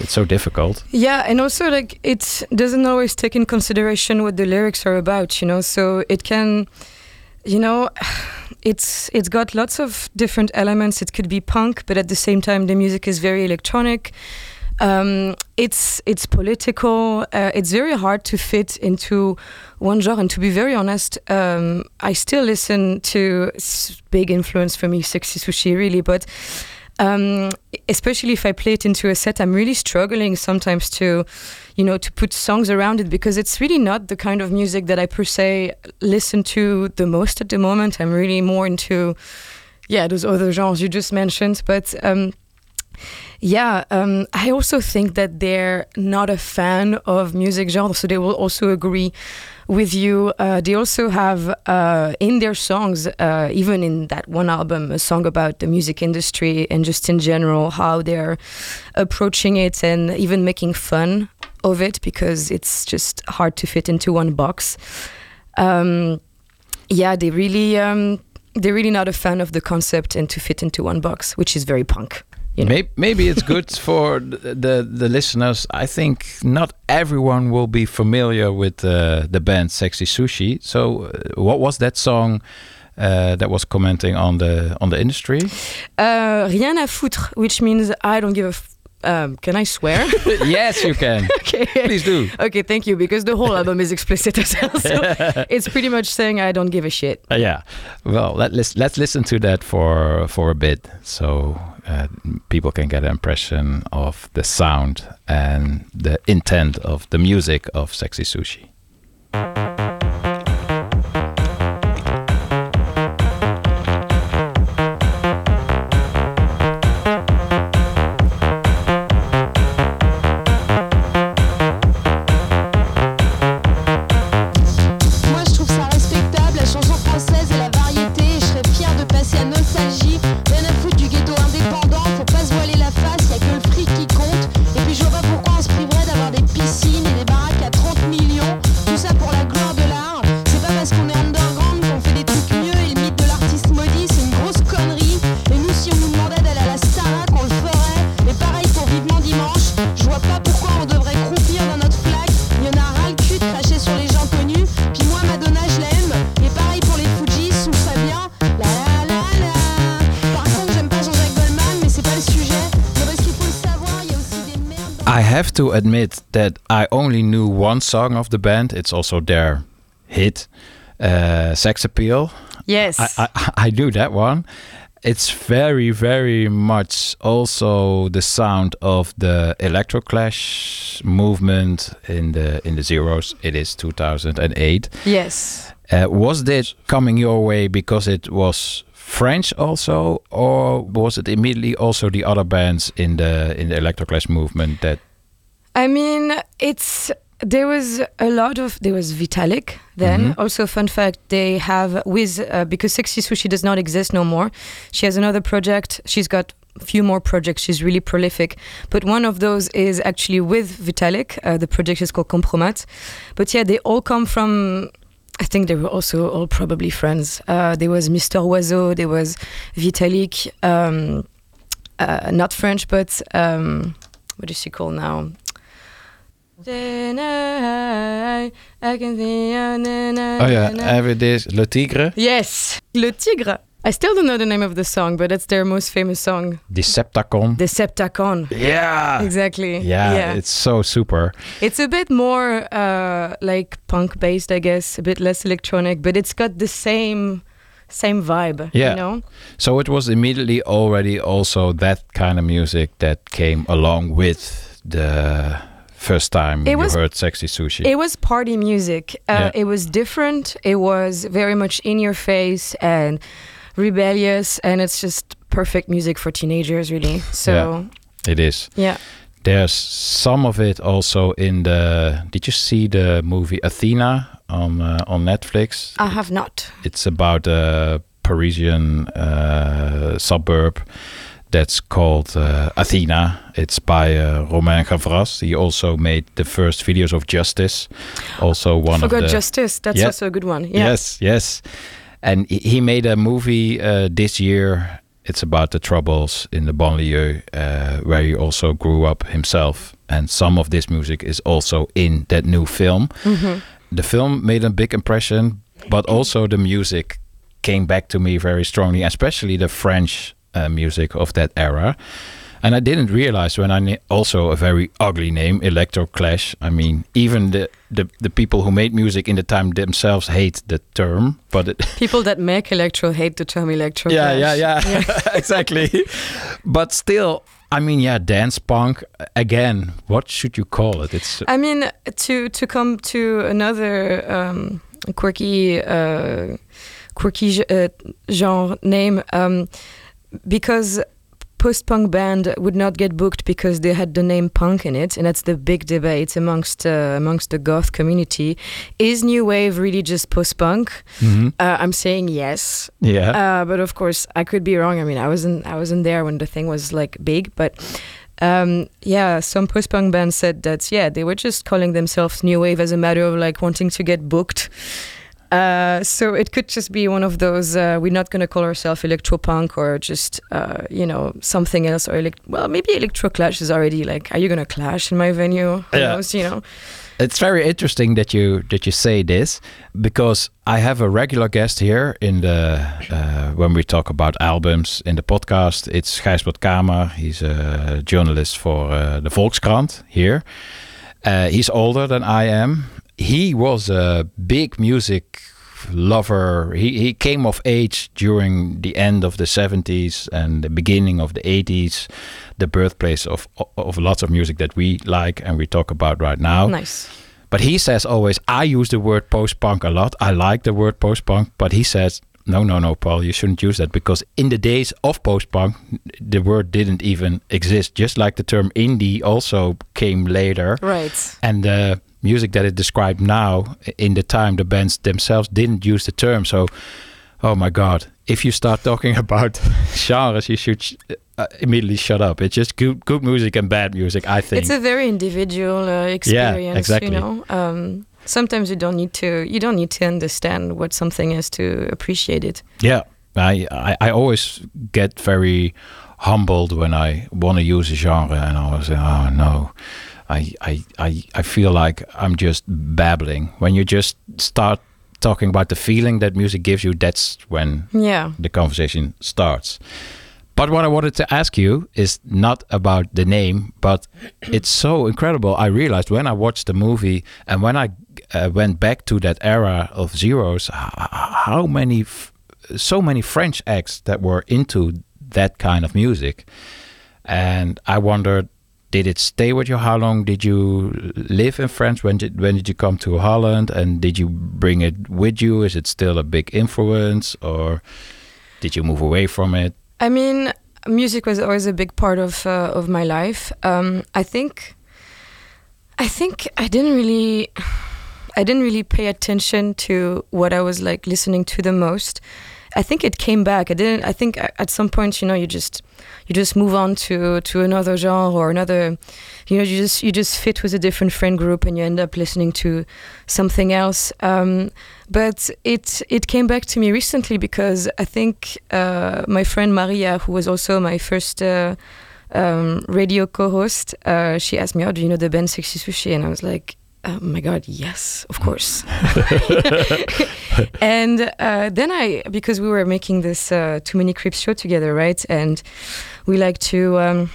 it's so difficult. Yeah, and also like it doesn't always take in consideration what the lyrics are about, you know. So it can, you know, it's it's got lots of different elements. It could be punk, but at the same time, the music is very electronic. Um, it's it's political. Uh, it's very hard to fit into one genre. And to be very honest, um, I still listen to big influence for me, Sexy Sushi, really, but um, especially if I play it into a set, I'm really struggling sometimes to, you know, to put songs around it because it's really not the kind of music that I per se listen to the most at the moment. I'm really more into, yeah, those other genres you just mentioned. But um, Yeah, um, I also think that they're not a fan of music genre, so they will also agree with you. Uh, they also have uh, in their songs, uh, even in that one album, a song about the music industry and just in general how they're approaching it and even making fun of it because it's just hard to fit into one box. Um, yeah, they really. Um, they're really not a fan of the concept and to fit into one box, which is very punk. You know? Maybe, maybe it's good for the, the the listeners. I think not everyone will be familiar with uh, the band Sexy Sushi. So, uh, what was that song uh, that was commenting on the on the industry? Uh, rien à foutre, which means I don't give a. F- um, can I swear? yes, you can. okay. Please do. Okay, thank you. Because the whole album is explicit as well. So it's pretty much saying I don't give a shit. Uh, yeah. Well, let, let's let's listen to that for for a bit, so uh, people can get an impression of the sound and the intent of the music of Sexy Sushi. Admit that I only knew one song of the band. It's also their hit, uh, "Sex Appeal." Yes. I, I I knew that one. It's very very much also the sound of the electroclash movement in the in the zeros. It is 2008. Yes. Uh, was this coming your way because it was French also, or was it immediately also the other bands in the in the electroclash movement that? I mean, it's there was a lot of there was Vitalic then. Mhm. Also, fun fact: they have with uh, because Sexy Sushi does not exist no more. She has another project. She's got a few more projects. She's really prolific. But one of those is actually with Vitalic. Uh, the project is called Compromat. But yeah, they all come from. I think they were also all probably friends. Uh, there was Mr. Oizo. There was Vitalic. Um, uh, not French, but um, what is she called now? I, can see you, na, na, Oh yeah, na. every day Le Tigre, Yes, Le Tigre. I still don't know the name of the song, but it's their most famous song, Deceptacon. Deceptacon. Yeah. Exactly. Yeah, it's so super. It's a bit more uh, like punk based, I guess, a bit less electronic, but it's got the same same vibe. Yeah. You know? So it was immediately already also that kind of music that came along with the first time It you was- heard Sexy Sushi. It was party music. Uh, Yeah. It was different. It was very much in your face and rebellious, and it's just perfect music for teenagers, really. So, Yeah. It is. yeah. There's some of it also in the. Did you see the movie Athena on uh, on Netflix? I have not. It's about a Parisian uh, suburb that's called uh, Athena. It's by uh, Romain Gavras. He also made the first videos of Justice. Also one Forgot of the Justice. That's Yeah. also a good one. Yeah. Yes, yes. And he- made a movie uh, this year. It's about the troubles in the banlieue, uh, where he also grew up himself. And some of this music is also in that new film. Mhm. The film made a big impression, but also the music came back to me very strongly, especially the French uh, music of that era. And I didn't realize when I also a very ugly name, Electro Clash. I mean, even the, the the people who made music in the time themselves hate the term, but it, People that make electro hate the term electro. yeah, yeah, clash. yeah, exactly. But still, I mean, yeah, dance punk again. What should you call it? It's I mean, to to come to another um, quirky uh, quirky uh, genre name, um, because post-punk band would not get booked because they had the name punk in it, and that's the big debate amongst uh, amongst the goth community. Is new wave really just post-punk? Mhm. Uh, I'm saying yes. Yeah. Uh, but of course, I could be wrong. I mean, I wasn't I wasn't there when the thing was like big, but um, yeah, some post-punk bands said that yeah, they were just calling themselves new wave as a matter of like wanting to get booked. Uh, so it could just be one of those. Uh, we're not going to call ourselves electropunk or just uh, you know something else or elect- well maybe electro clash is already like are you going to clash in my venue? Who Yeah. knows, you know. It's very interesting that you that you say this because I have a regular guest here in the uh, when we talk about albums in the podcast. It's Gijsbert Kamer. He's a journalist for uh, the Volkskrant here. Uh, he's older than I am. He was a big music lover. He he came of age during the end of the 70s and the beginning of the 80s, the birthplace of of lots of music that we like and we talk about right now. Nice. But he says always, I use the word post punk a lot. I like the word post punk, but he says, no, no, no, Paul, you shouldn't use that because in the days of post punk, the word didn't even exist. Just like the term indie also came later. Right. And the music that is described now, in the time, the bands themselves didn't use the term. So, oh my God, if you start talking about genres, you should sh- uh, immediately shut up. It's just good, good music and bad music, I think. It's a very individual uh, experience. exactly. You know, um, sometimes you don't need to. You don't need to understand what something is to appreciate it. Yeah, I, I I always get very humbled when I want to use a genre, and I was like oh no, I I I I feel like I'm just babbling. When you just start talking about the feeling that music gives you, that's when Yeah. the conversation starts. But what I wanted to ask you is not about the name, but it's so incredible. I realized when I watched the movie and when I uh, went back to that era of zeros, how many, f- so many French acts that were into that kind of music. And I wondered, did it stay with you? How long did you live in France? When did when did you come to Holland? And did you bring it with you? Is it still a big influence, or did you move away from it? I mean, music was always a big part of uh, of my life. Um, I think, I think I didn't really, I didn't really pay attention to what I was like listening to the most. I think it came back. I didn't. I think at some point, you know, you just you just move on to to another genre or another. You know, you just you just fit with a different friend group and you end up listening to something else. Um, but it it came back to me recently because I think uh, my friend Maria, who was also my first. Uh, um, radio co-host, uh, she asked me, "Oh, do you know the band Sexy Sushi?" And I was like, "Oh my god, yes, of course." and uh, then I, because we were making this uh, Too Many Creeps show together, right? And we like to. Um,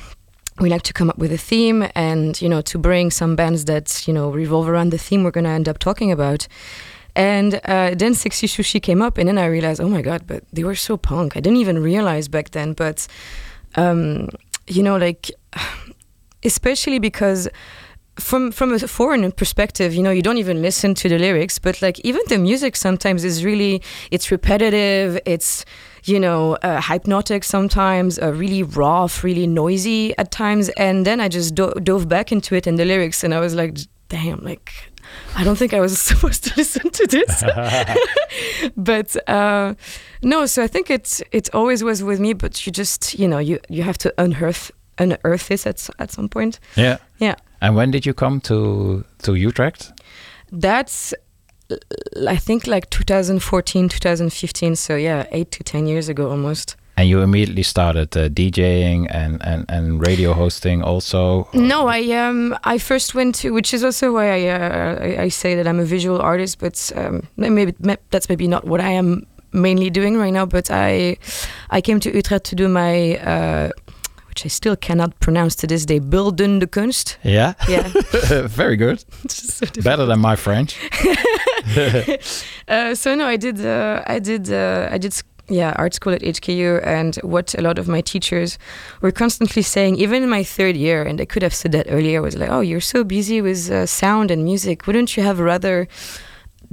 we like to come up with a theme and you know to bring some bands that you know revolve around the theme we're going to end up talking about and uh, then sexy sushi came up and then i realized oh my god but they were so punk i didn't even realize back then but um, you know like especially because from from a foreign perspective you know you don't even listen to the lyrics but like even the music sometimes is really it's repetitive it's you know uh, hypnotic sometimes uh, really rough really noisy at times. And then i just do- dove back into it and the lyrics and i was like damn like i don't think i was supposed to listen to this. But uh, no so i think it's it always was with me but you just you know you you have to unearth unearth this at, at some point. Yeah. yeah And when did you come to to Utrecht? that's I think like 2014 2015 so yeah eight to ten years ago almost And you immediately started uh, DJing and, and, and radio hosting also. no i um i first went to which is also why i uh, I, I say that i'm a visual artist but um maybe that's maybe not what i am mainly doing right now but i i came to utrecht to do my uh which i still cannot pronounce to this day beeldende kunst Yeah? Yeah. Very good. Better than my French. uh, so no, I did. Uh, I did. Uh, I did. Yeah, art school at HKU, and what a lot of my teachers were constantly saying, even in my third year, and I could have said that earlier, was like, "Oh, you're so busy with uh, sound and music. Wouldn't you have rather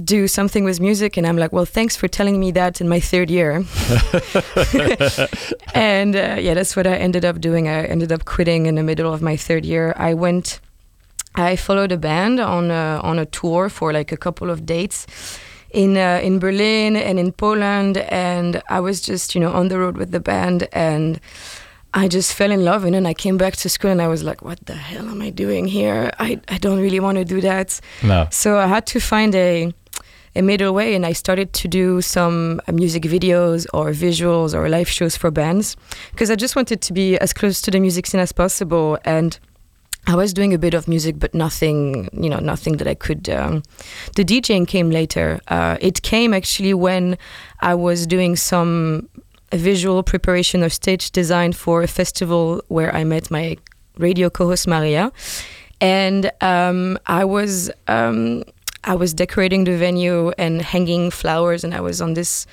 do something with music and i'm like well thanks for telling me that in my third year and uh, yeah that's what i ended up doing i ended up quitting in the middle of my third year i went i followed a band on a, on a tour for like a couple of dates in uh, in berlin and in poland and i was just you know on the road with the band and I just fell in love and then I came back to school and I was like, what the hell am I doing here? I, I don't really want to do that. No. So I had to find a a middle way and I started to do some uh, music videos or visuals or live shows for bands because I just wanted to be as close to the music scene as possible and I was doing a bit of music, but nothing, you know, nothing that I could. Um, the DJing came later. Uh, it came actually when I was doing some visual preparation or stage design for a festival where I met my radio co-host Maria, and um, I was um, I was decorating the venue and hanging flowers, and I was on this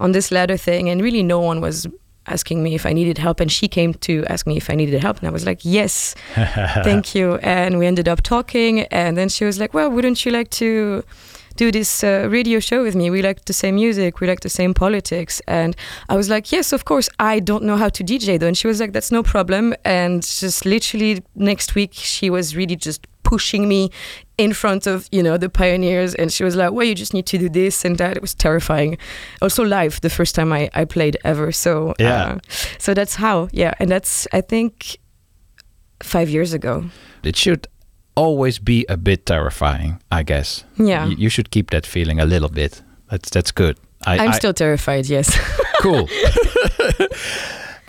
on this ladder thing, and really no one was asking me if I needed help, and she came to ask me if I needed help, and I was like, yes, thank you, and we ended up talking, and then she was like, well, wouldn't you like to do this uh, radio show with me. We like the same music, we like the same politics. And I was like, yes, of course. I don't know how to DJ though. And she was like, that's no problem. And just literally next week, she was really just pushing me in front of you know the pioneers and she was like well you just need to do this and that it was terrifying also live the first time i, I played ever so Yeah. uh, so that's how yeah and that's i think five years ago It should always be a bit terrifying, I guess. Yeah. You, you should keep that feeling a little bit. That's that's good. I, i'm I- still terrified yes cool.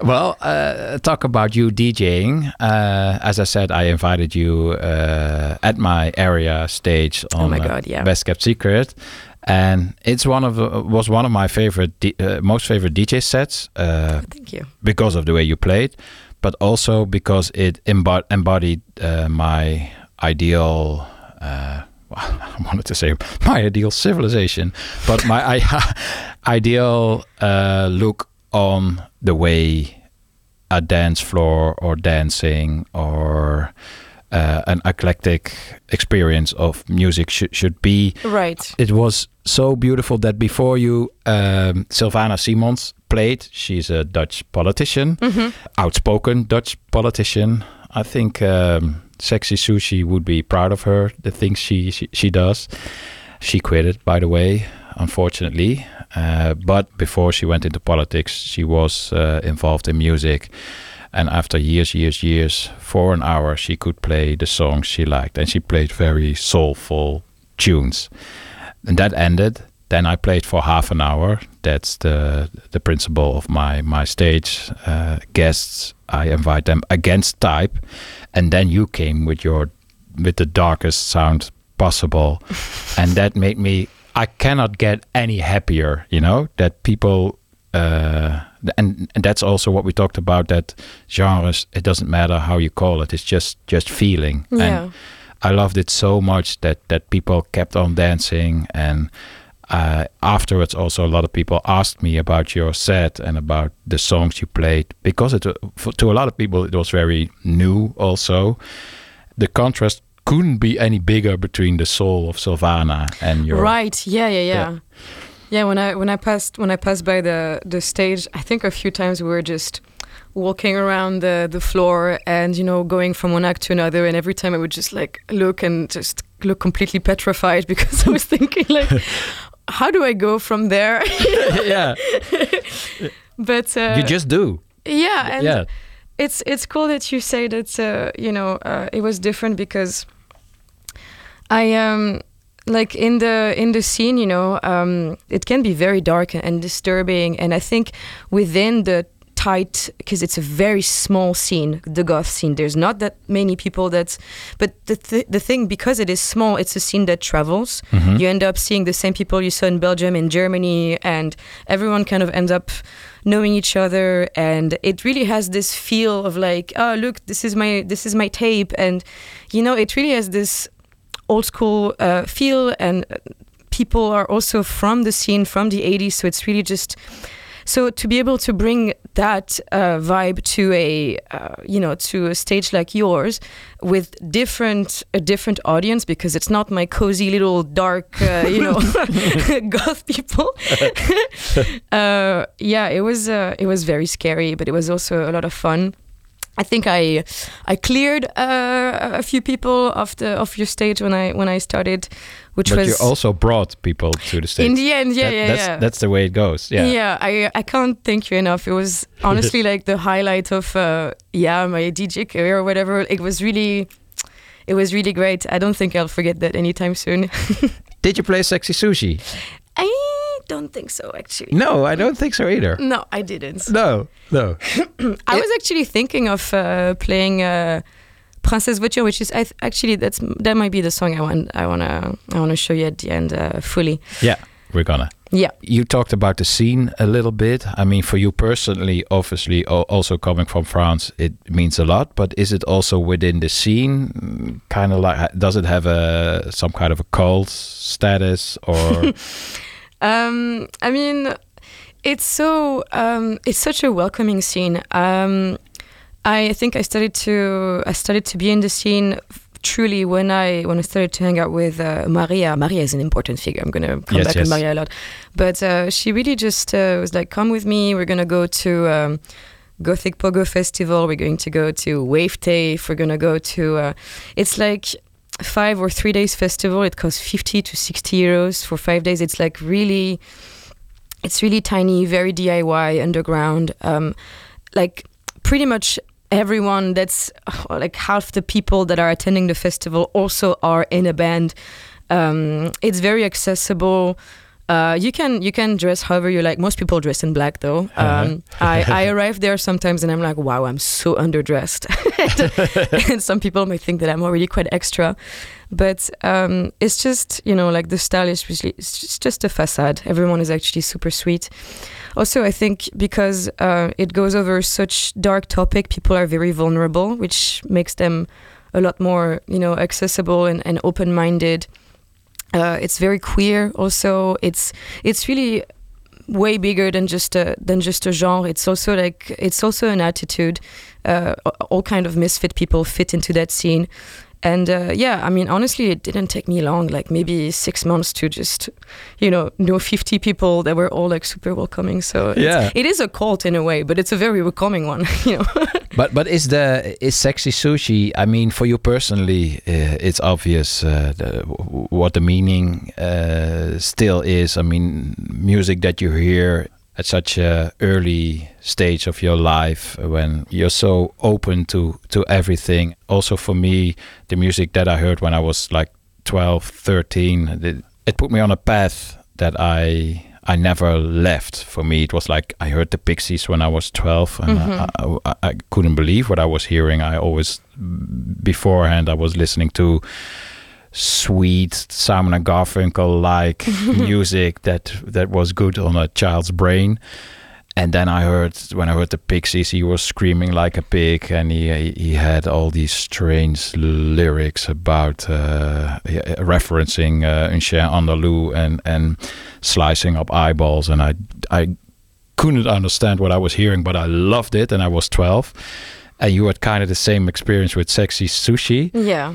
well, uh, talk about you DJing. Uh, as I said, I invited you uh, at my area stage on Oh my God, yeah. Best Kept Secret, and it's one of uh, was one of my favorite, uh, most favorite DJ sets. Uh, thank you because of the way you played, but also because it embo- embodied uh, my ideal. Uh, I wanted to say my ideal civilization, but my I- ideal uh, look on the way a dance floor or dancing or uh, an eclectic experience of music should should be. Right. It was so beautiful that before you, um, Sylvana Simons played. She's a Dutch politician, Mhm. outspoken Dutch politician. I think um, Sexy Sushi would be proud of her. The things she she, she does. She quit it, by the way, unfortunately. Uh, but before she went into politics, she was uh, involved in music. And after years, years, years, for an hour, she could play the songs she liked. And she played very soulful tunes. And that ended. Then I played for half an hour. That's the the principle of my my stage uh, guests. I invite them against type, and then you came with your with the darkest sound possible, and that made me. I cannot get any happier. You know that people. Uh, and, and that's also what we talked about. That genres, it doesn't matter how you call it. It's just just feeling. Yeah. And I loved it so much that that people kept on dancing and uh, afterwards also a lot of people asked me about your set and about the songs you played because it for, to a lot of people it was very new also the contrast couldn't be any bigger between the soul of Sylvana and your Right. Yeah, yeah, yeah. Yeah. Yeah. when I when I passed when I passed by the the stage, I think a few times we were just walking around the the floor and you know going from one act to another and every time I would just like look and just look completely petrified because I was thinking like how do I go from there? yeah. But uh, you just do. Yeah, and yeah it's it's cool that you say that uh, you know uh, it was different because I um like in the in the scene you know um, it can be very dark and disturbing. And I think within the tight because it's a very small scene the goth scene there's not that many people that but the, th- the thing because it is small it's a scene that travels Mhm. you end up seeing the same people you saw in Belgium in Germany and everyone kind of ends up knowing each other and it really has this feel of like oh look this is my this is my tape and you know it really has this old school uh, feel and uh, people are also from the scene from the 80s so it's really just so to be able to bring that uh, vibe to a uh, you know to a stage like yours with different a different audience because it's not my cozy little dark uh, you know goth people. Uh, yeah it was uh, it was very scary but it was also a lot of fun I think I I cleared uh, a few people off the off your stage when I when I started, which but was you also brought people to the stage. in the end, yeah, That- yeah, that's, yeah. That's the way it goes. Yeah. I I can't thank you enough. It was honestly like the highlight of uh, yeah my DJ career or whatever. It was really, it was really great. I don't think I'll forget that anytime soon. Did you play Sexy Sushi? I don't think so actually. No, I don't think so either. No, I didn't. No, no. I was actually thinking of uh, playing uh, Princesse Voiture, which is I th- actually that's that might be the song I want I wanna I wanna show you at the end uh, fully. Yeah, we're gonna. Yeah. You talked about the scene a little bit. I mean, for you personally, obviously, al- also coming from France, it means a lot. But is it also within the scene? Kind of like, does it have a some kind of a cult status or? Um, I mean, it's so um, it's such a welcoming scene. Um, I think I started to I started to be in the scene truly when I when I started to hang out with uh, Maria. Maria is an important figure. I'm gonna come Yes, back yes. on Maria a lot, but uh, she really just uh, was like, "Come with me. We're gonna go to." Um, Gothic Pogo Festival. We're going to go to Wave Tape. We're gonna go to. Uh, it's like five or three days festival. It costs fifty to sixty euros for five days. It's like really, it's really tiny, very DIY, underground. Um, like pretty much everyone that's uh, like half the people that are attending the festival also are in a band. Um, it's very accessible. Uh, you can you can dress however you like. Most people dress in black though. Um, I, I arrive there sometimes and I'm like, wow, I'm so underdressed. and, and some people might think that I'm already quite extra, but um, it's just you know like the style is really it's just, just a facade. Everyone is actually super sweet. Also, I think because uh, it goes over such dark topic, people are very vulnerable, which makes them a lot more you know accessible and, and open minded. Uh, it's very queer. Also, it's it's really way bigger than just a than just a genre. It's also like it's also an attitude. Uh, all kind of misfit people fit into that scene, and uh, yeah, I mean honestly, it didn't take me long, like maybe six months to just you know know fifty people that were all like super welcoming. So Yeah. it is a cult in a way, but it's a very welcoming one. You know. But but is the is sexy sushi? I mean, for you personally, uh, it's obvious uh, the, what the meaning uh, still is. I mean, music that you hear at such a early stage of your life when you're so open to to everything. Also, for me, the music that I heard when I was like 12, 13, it, it put me on a path that I I never left. For me, it was like I heard the Pixies when I was 12, and mm-hmm. I, I, I couldn't believe what I was hearing. I always, beforehand, I was listening to sweet Simon and Garfunkel like music that that was good on a child's brain. And then I heard when I heard the Pixies, he was screaming like a pig, and he he had all these strange lyrics about uh, referencing uh, Un chien andalou and and slicing up eyeballs, and I I couldn't understand what I was hearing, but I loved it, and I was twelve. And you had kind of the same experience with sexy sushi. yeah.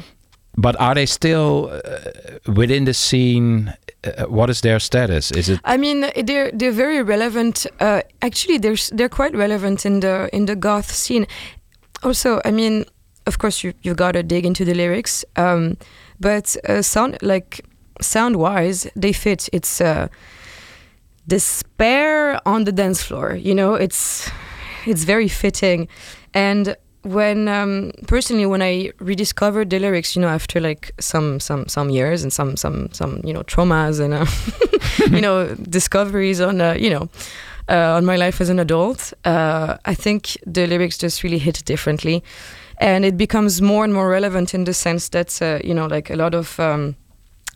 But are they still uh, within the scene? Uh, what is their status? Is it I mean, they're they're very relevant. Uh, actually, they're they're quite relevant in the in the goth scene. Also, I mean, of course, you you gotta dig into the lyrics. Um, but uh, sound like sound wise, they fit. It's uh, despair on the dance floor. You know, it's it's very fitting. And when um, personally, when I rediscovered the lyrics, you know, after like some some some years and some some some you know traumas and uh, you know discoveries on uh, you know uh, on my life as an adult, uh, I think the lyrics just really hit differently, and it becomes more and more relevant in the sense that uh, you know like a lot of. Um,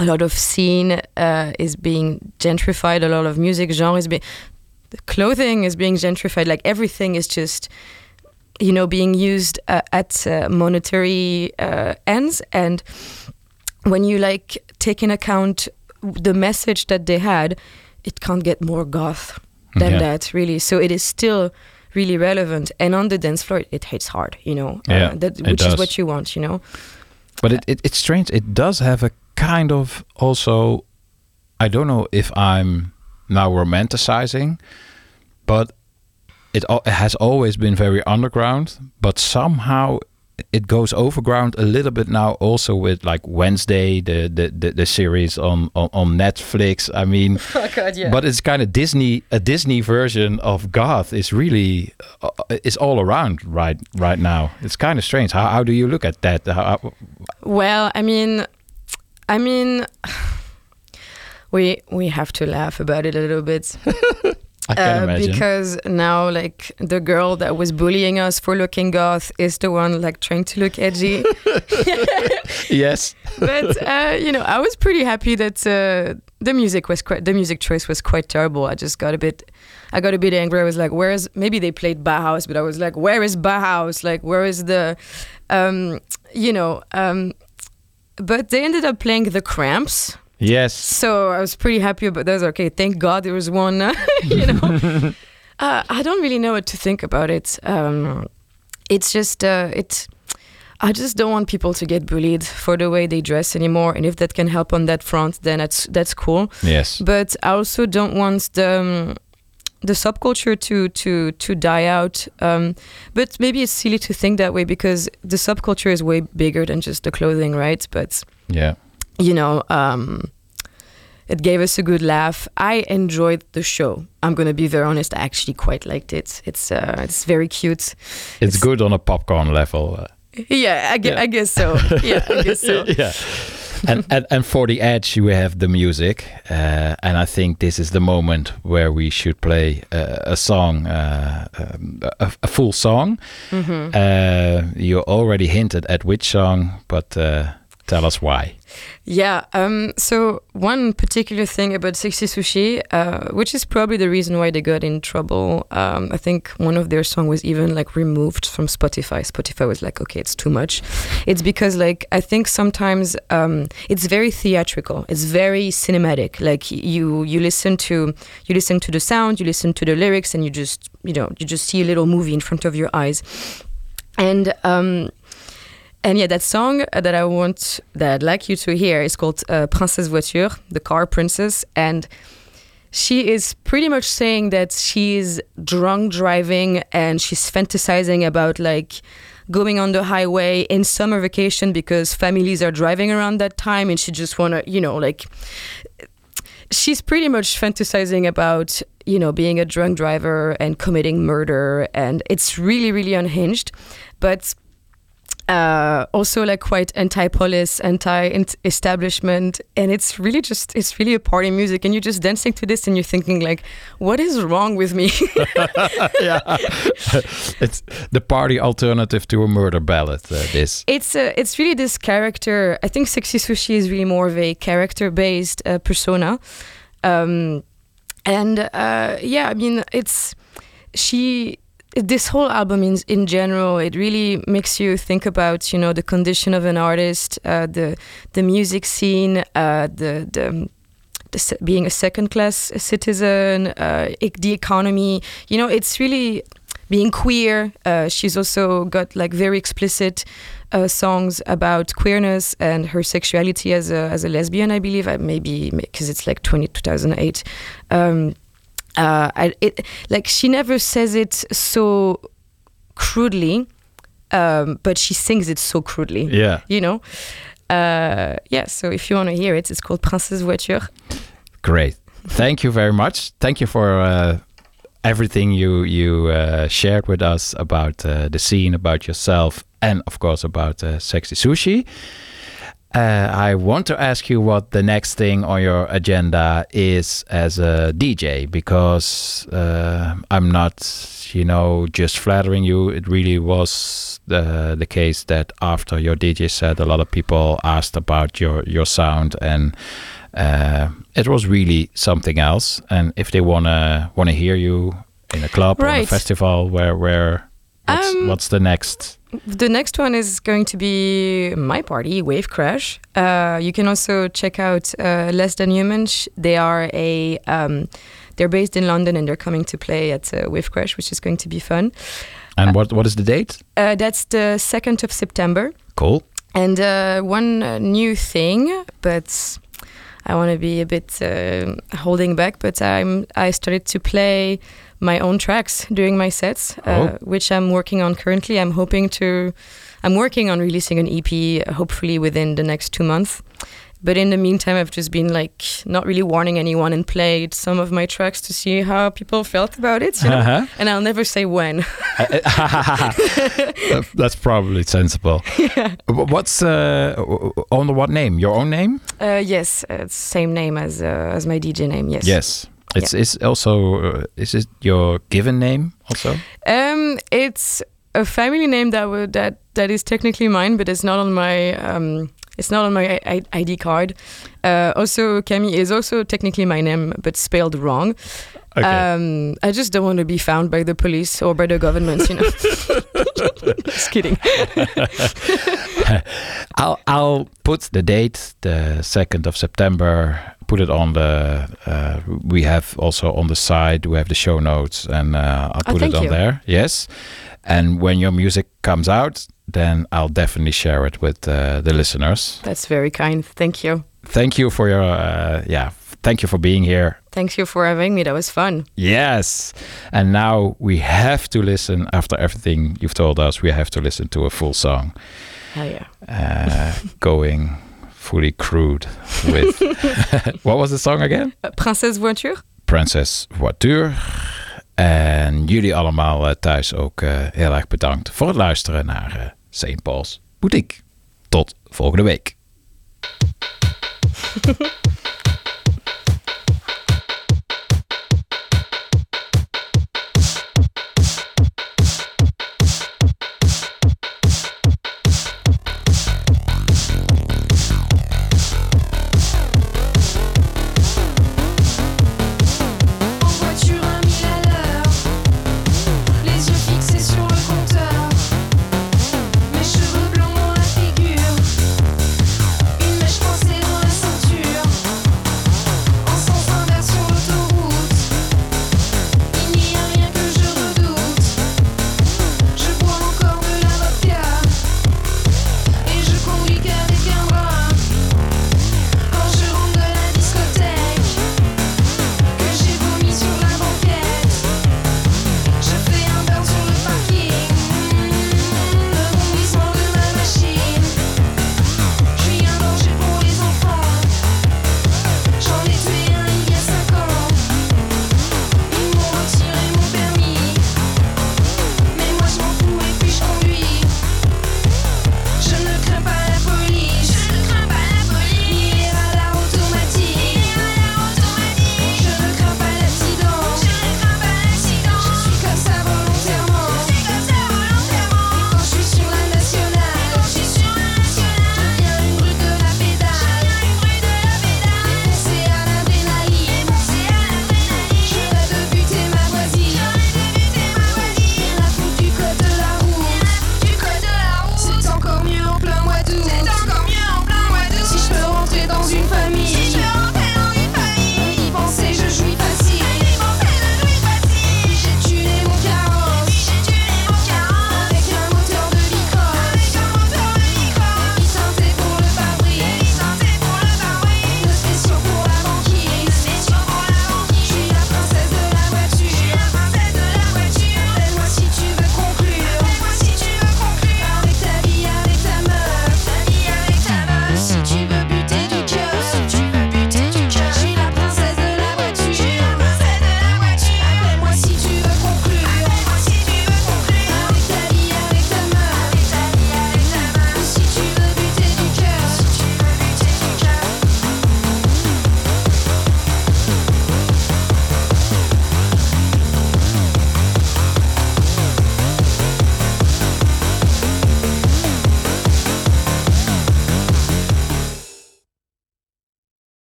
a lot of scene uh, is being gentrified. A lot of music genre is being, clothing is being gentrified. Like everything is just, you know, being used uh, at uh, monetary uh, ends. And when you like take in account the message that they had, it can't get more goth. than Yeah. that, really. So it is still really relevant. And on the dance floor, it hits hard, you know, Yeah, uh, that, which is what you want, you know. But it, it, it's strange. It does have a kind of also. I don't know if I'm now romanticizing, but it, it has always been very underground. But somehow it goes overground a little bit now. Also with like Wednesday, the the, the, the series on, on on Netflix. I mean, Oh, God, yeah. but it's kind of Disney. A Disney version of goth is really uh, is all around right right now. It's kind of strange. How how do you look at that? How, Well, I mean, I mean, we we have to laugh about it a little bit. I can imagine. Uh, because now, like the girl that was bullying us for looking goth is the one like trying to look edgy. yes. but uh, you know, I was pretty happy that uh, the music was quite the music choice was quite terrible. I just got a bit, I got a bit angry. I was like, "Where is?" Maybe they played Bauhaus, but I was like, "Where is Bauhaus? Like, where is the?" Um, you know. Um, but they ended up playing the Cramps. Yes. So I was pretty happy about that. Okay, thank God there was one. you know, uh, I don't really know what to think about it. Um, it's just uh, it. I just don't want people to get bullied for the way they dress anymore. And if that can help on that front, then that's that's cool. Yes. But I also don't want the um, the subculture to to to die out. Um, but maybe it's silly to think that way because the subculture is way bigger than just the clothing, right? But Yeah. You know, um, it gave us a good laugh. I enjoyed the show. I'm gonna be very honest. I actually quite liked it. It's uh, it's very cute. It's, good on a popcorn level. uh, Yeah, I, gue- Yeah. I guess so. Yeah, I guess so. yeah. and, and and for the edge, we have the music, uh, and I think this is the moment where we should play uh, a song, uh, um, a, a full song. Mhm. Uh, you already hinted at which song, but uh, tell us why. Yeah. Um, so one particular thing about Sexy Sushi, uh, which is probably the reason why they got in trouble. Um, I think one of their song was even like removed from Spotify. Spotify was like, okay, it's too much. It's because like I think sometimes um, it's very theatrical. It's very cinematic. Like you you listen to you listen to the sound, you listen to the lyrics, and you just you know you just see a little movie in front of your eyes. And um, and yeah, that song that I want, that I'd like you to hear is called uh, Princesse Voiture, the car princess. And she is pretty much saying that she's drunk driving and she's fantasizing about like going on the highway in summer vacation because families are driving around that time and she just want to, you know, like she's pretty much fantasizing about you know being a drunk driver and committing murder and it's really really unhinged but uh, also like quite anti-police anti-establishment and it's really just it's really a party music and you're just dancing to this and you're thinking like what is wrong with me yeah, it's the party alternative to a murder ballad. Uh, this. it's uh, it's really this character. I think Sexy Sushi is really more of a character based uh, persona, um, and uh, yeah, I mean it's she. This whole album, in in general, it really makes you think about you know the condition of an artist, uh, the the music scene, uh, the the the, being a second class citizen, uh, the economy. You know, it's really being queer. Uh, she's also got like very explicit uh, songs about queerness and her sexuality as a, as a lesbian, I believe. Maybe because it's like 20, 2008. Um, uh, I, it, like she never says it so crudely, um, but she sings it so crudely. Yeah. You know? Uh, yeah, so if you want to hear it, it's called Princesse Voiture. Great. Thank you very much. Thank you for uh, everything you you uh, shared with us about uh, the scene, about yourself, and of course about uh, sexy sushi. Uh, I want to ask you what the next thing on your agenda is as a DJ because uh, I'm not, you know, just flattering you. It really was the the case that after your DJ set, a lot of people asked about your your sound and uh, it was really something else. And if they wanna wanna hear you in a club or a festival, where where what's, Um, what's the next? The next one is going to be my party, Wave Crash. Uh, you can also check out uh, Less Than Human. They are a um, they're based in London and they're coming to play at uh, Wave Crash, which is going to be fun. And what what is the date? Uh, that's the 2nd of September. Cool. And uh, one uh, new thing, but I want to be a bit uh, holding back. But I'm I started to play my own tracks during my sets, uh, Oh. which I'm working on currently. I'm hoping to, I'm working on releasing an EP, uh, hopefully within the next two months. But in the meantime, I've just been like not really warning anyone and played some of my tracks to see how people felt about it. You know? Uh-huh. And I'll never say when. That's probably sensible. yeah. What's uh, under what name? Your own name? Uh, yes, it's same name as uh, as my DJ name. Yes. Yes. It's it's also uh, is it your given name also? Um, it's a family name that would that that is technically mine, but it's not on my um, it's not on my I- ID card. Uh, also, Camille is also technically my name, but spelled wrong. Okay. Um, I just don't want to be found by the police or by the government, you know. just kidding. I'll I'll put the date, the second of September. Put it on the. Uh, we have also on the side. We have the show notes, and uh, I'll Oh, put it on you. there. Yes, and when your music comes out, then I'll definitely share it with uh, the listeners. That's very kind. Thank you. Thank you for your. Uh, yeah, thank you for being here. Thank you for having me. That was fun. Yes. And now we have to listen, after everything you've told us, we have to listen to a full song. Hell yeah. Uh, going fully crude with. what was the song again? Princesse Voiture? Princess Voiture. En jullie allemaal eh, thuis ook eh, heel erg bedankt voor het luisteren naar eh St. Paul's Boutique. Tot volgende week.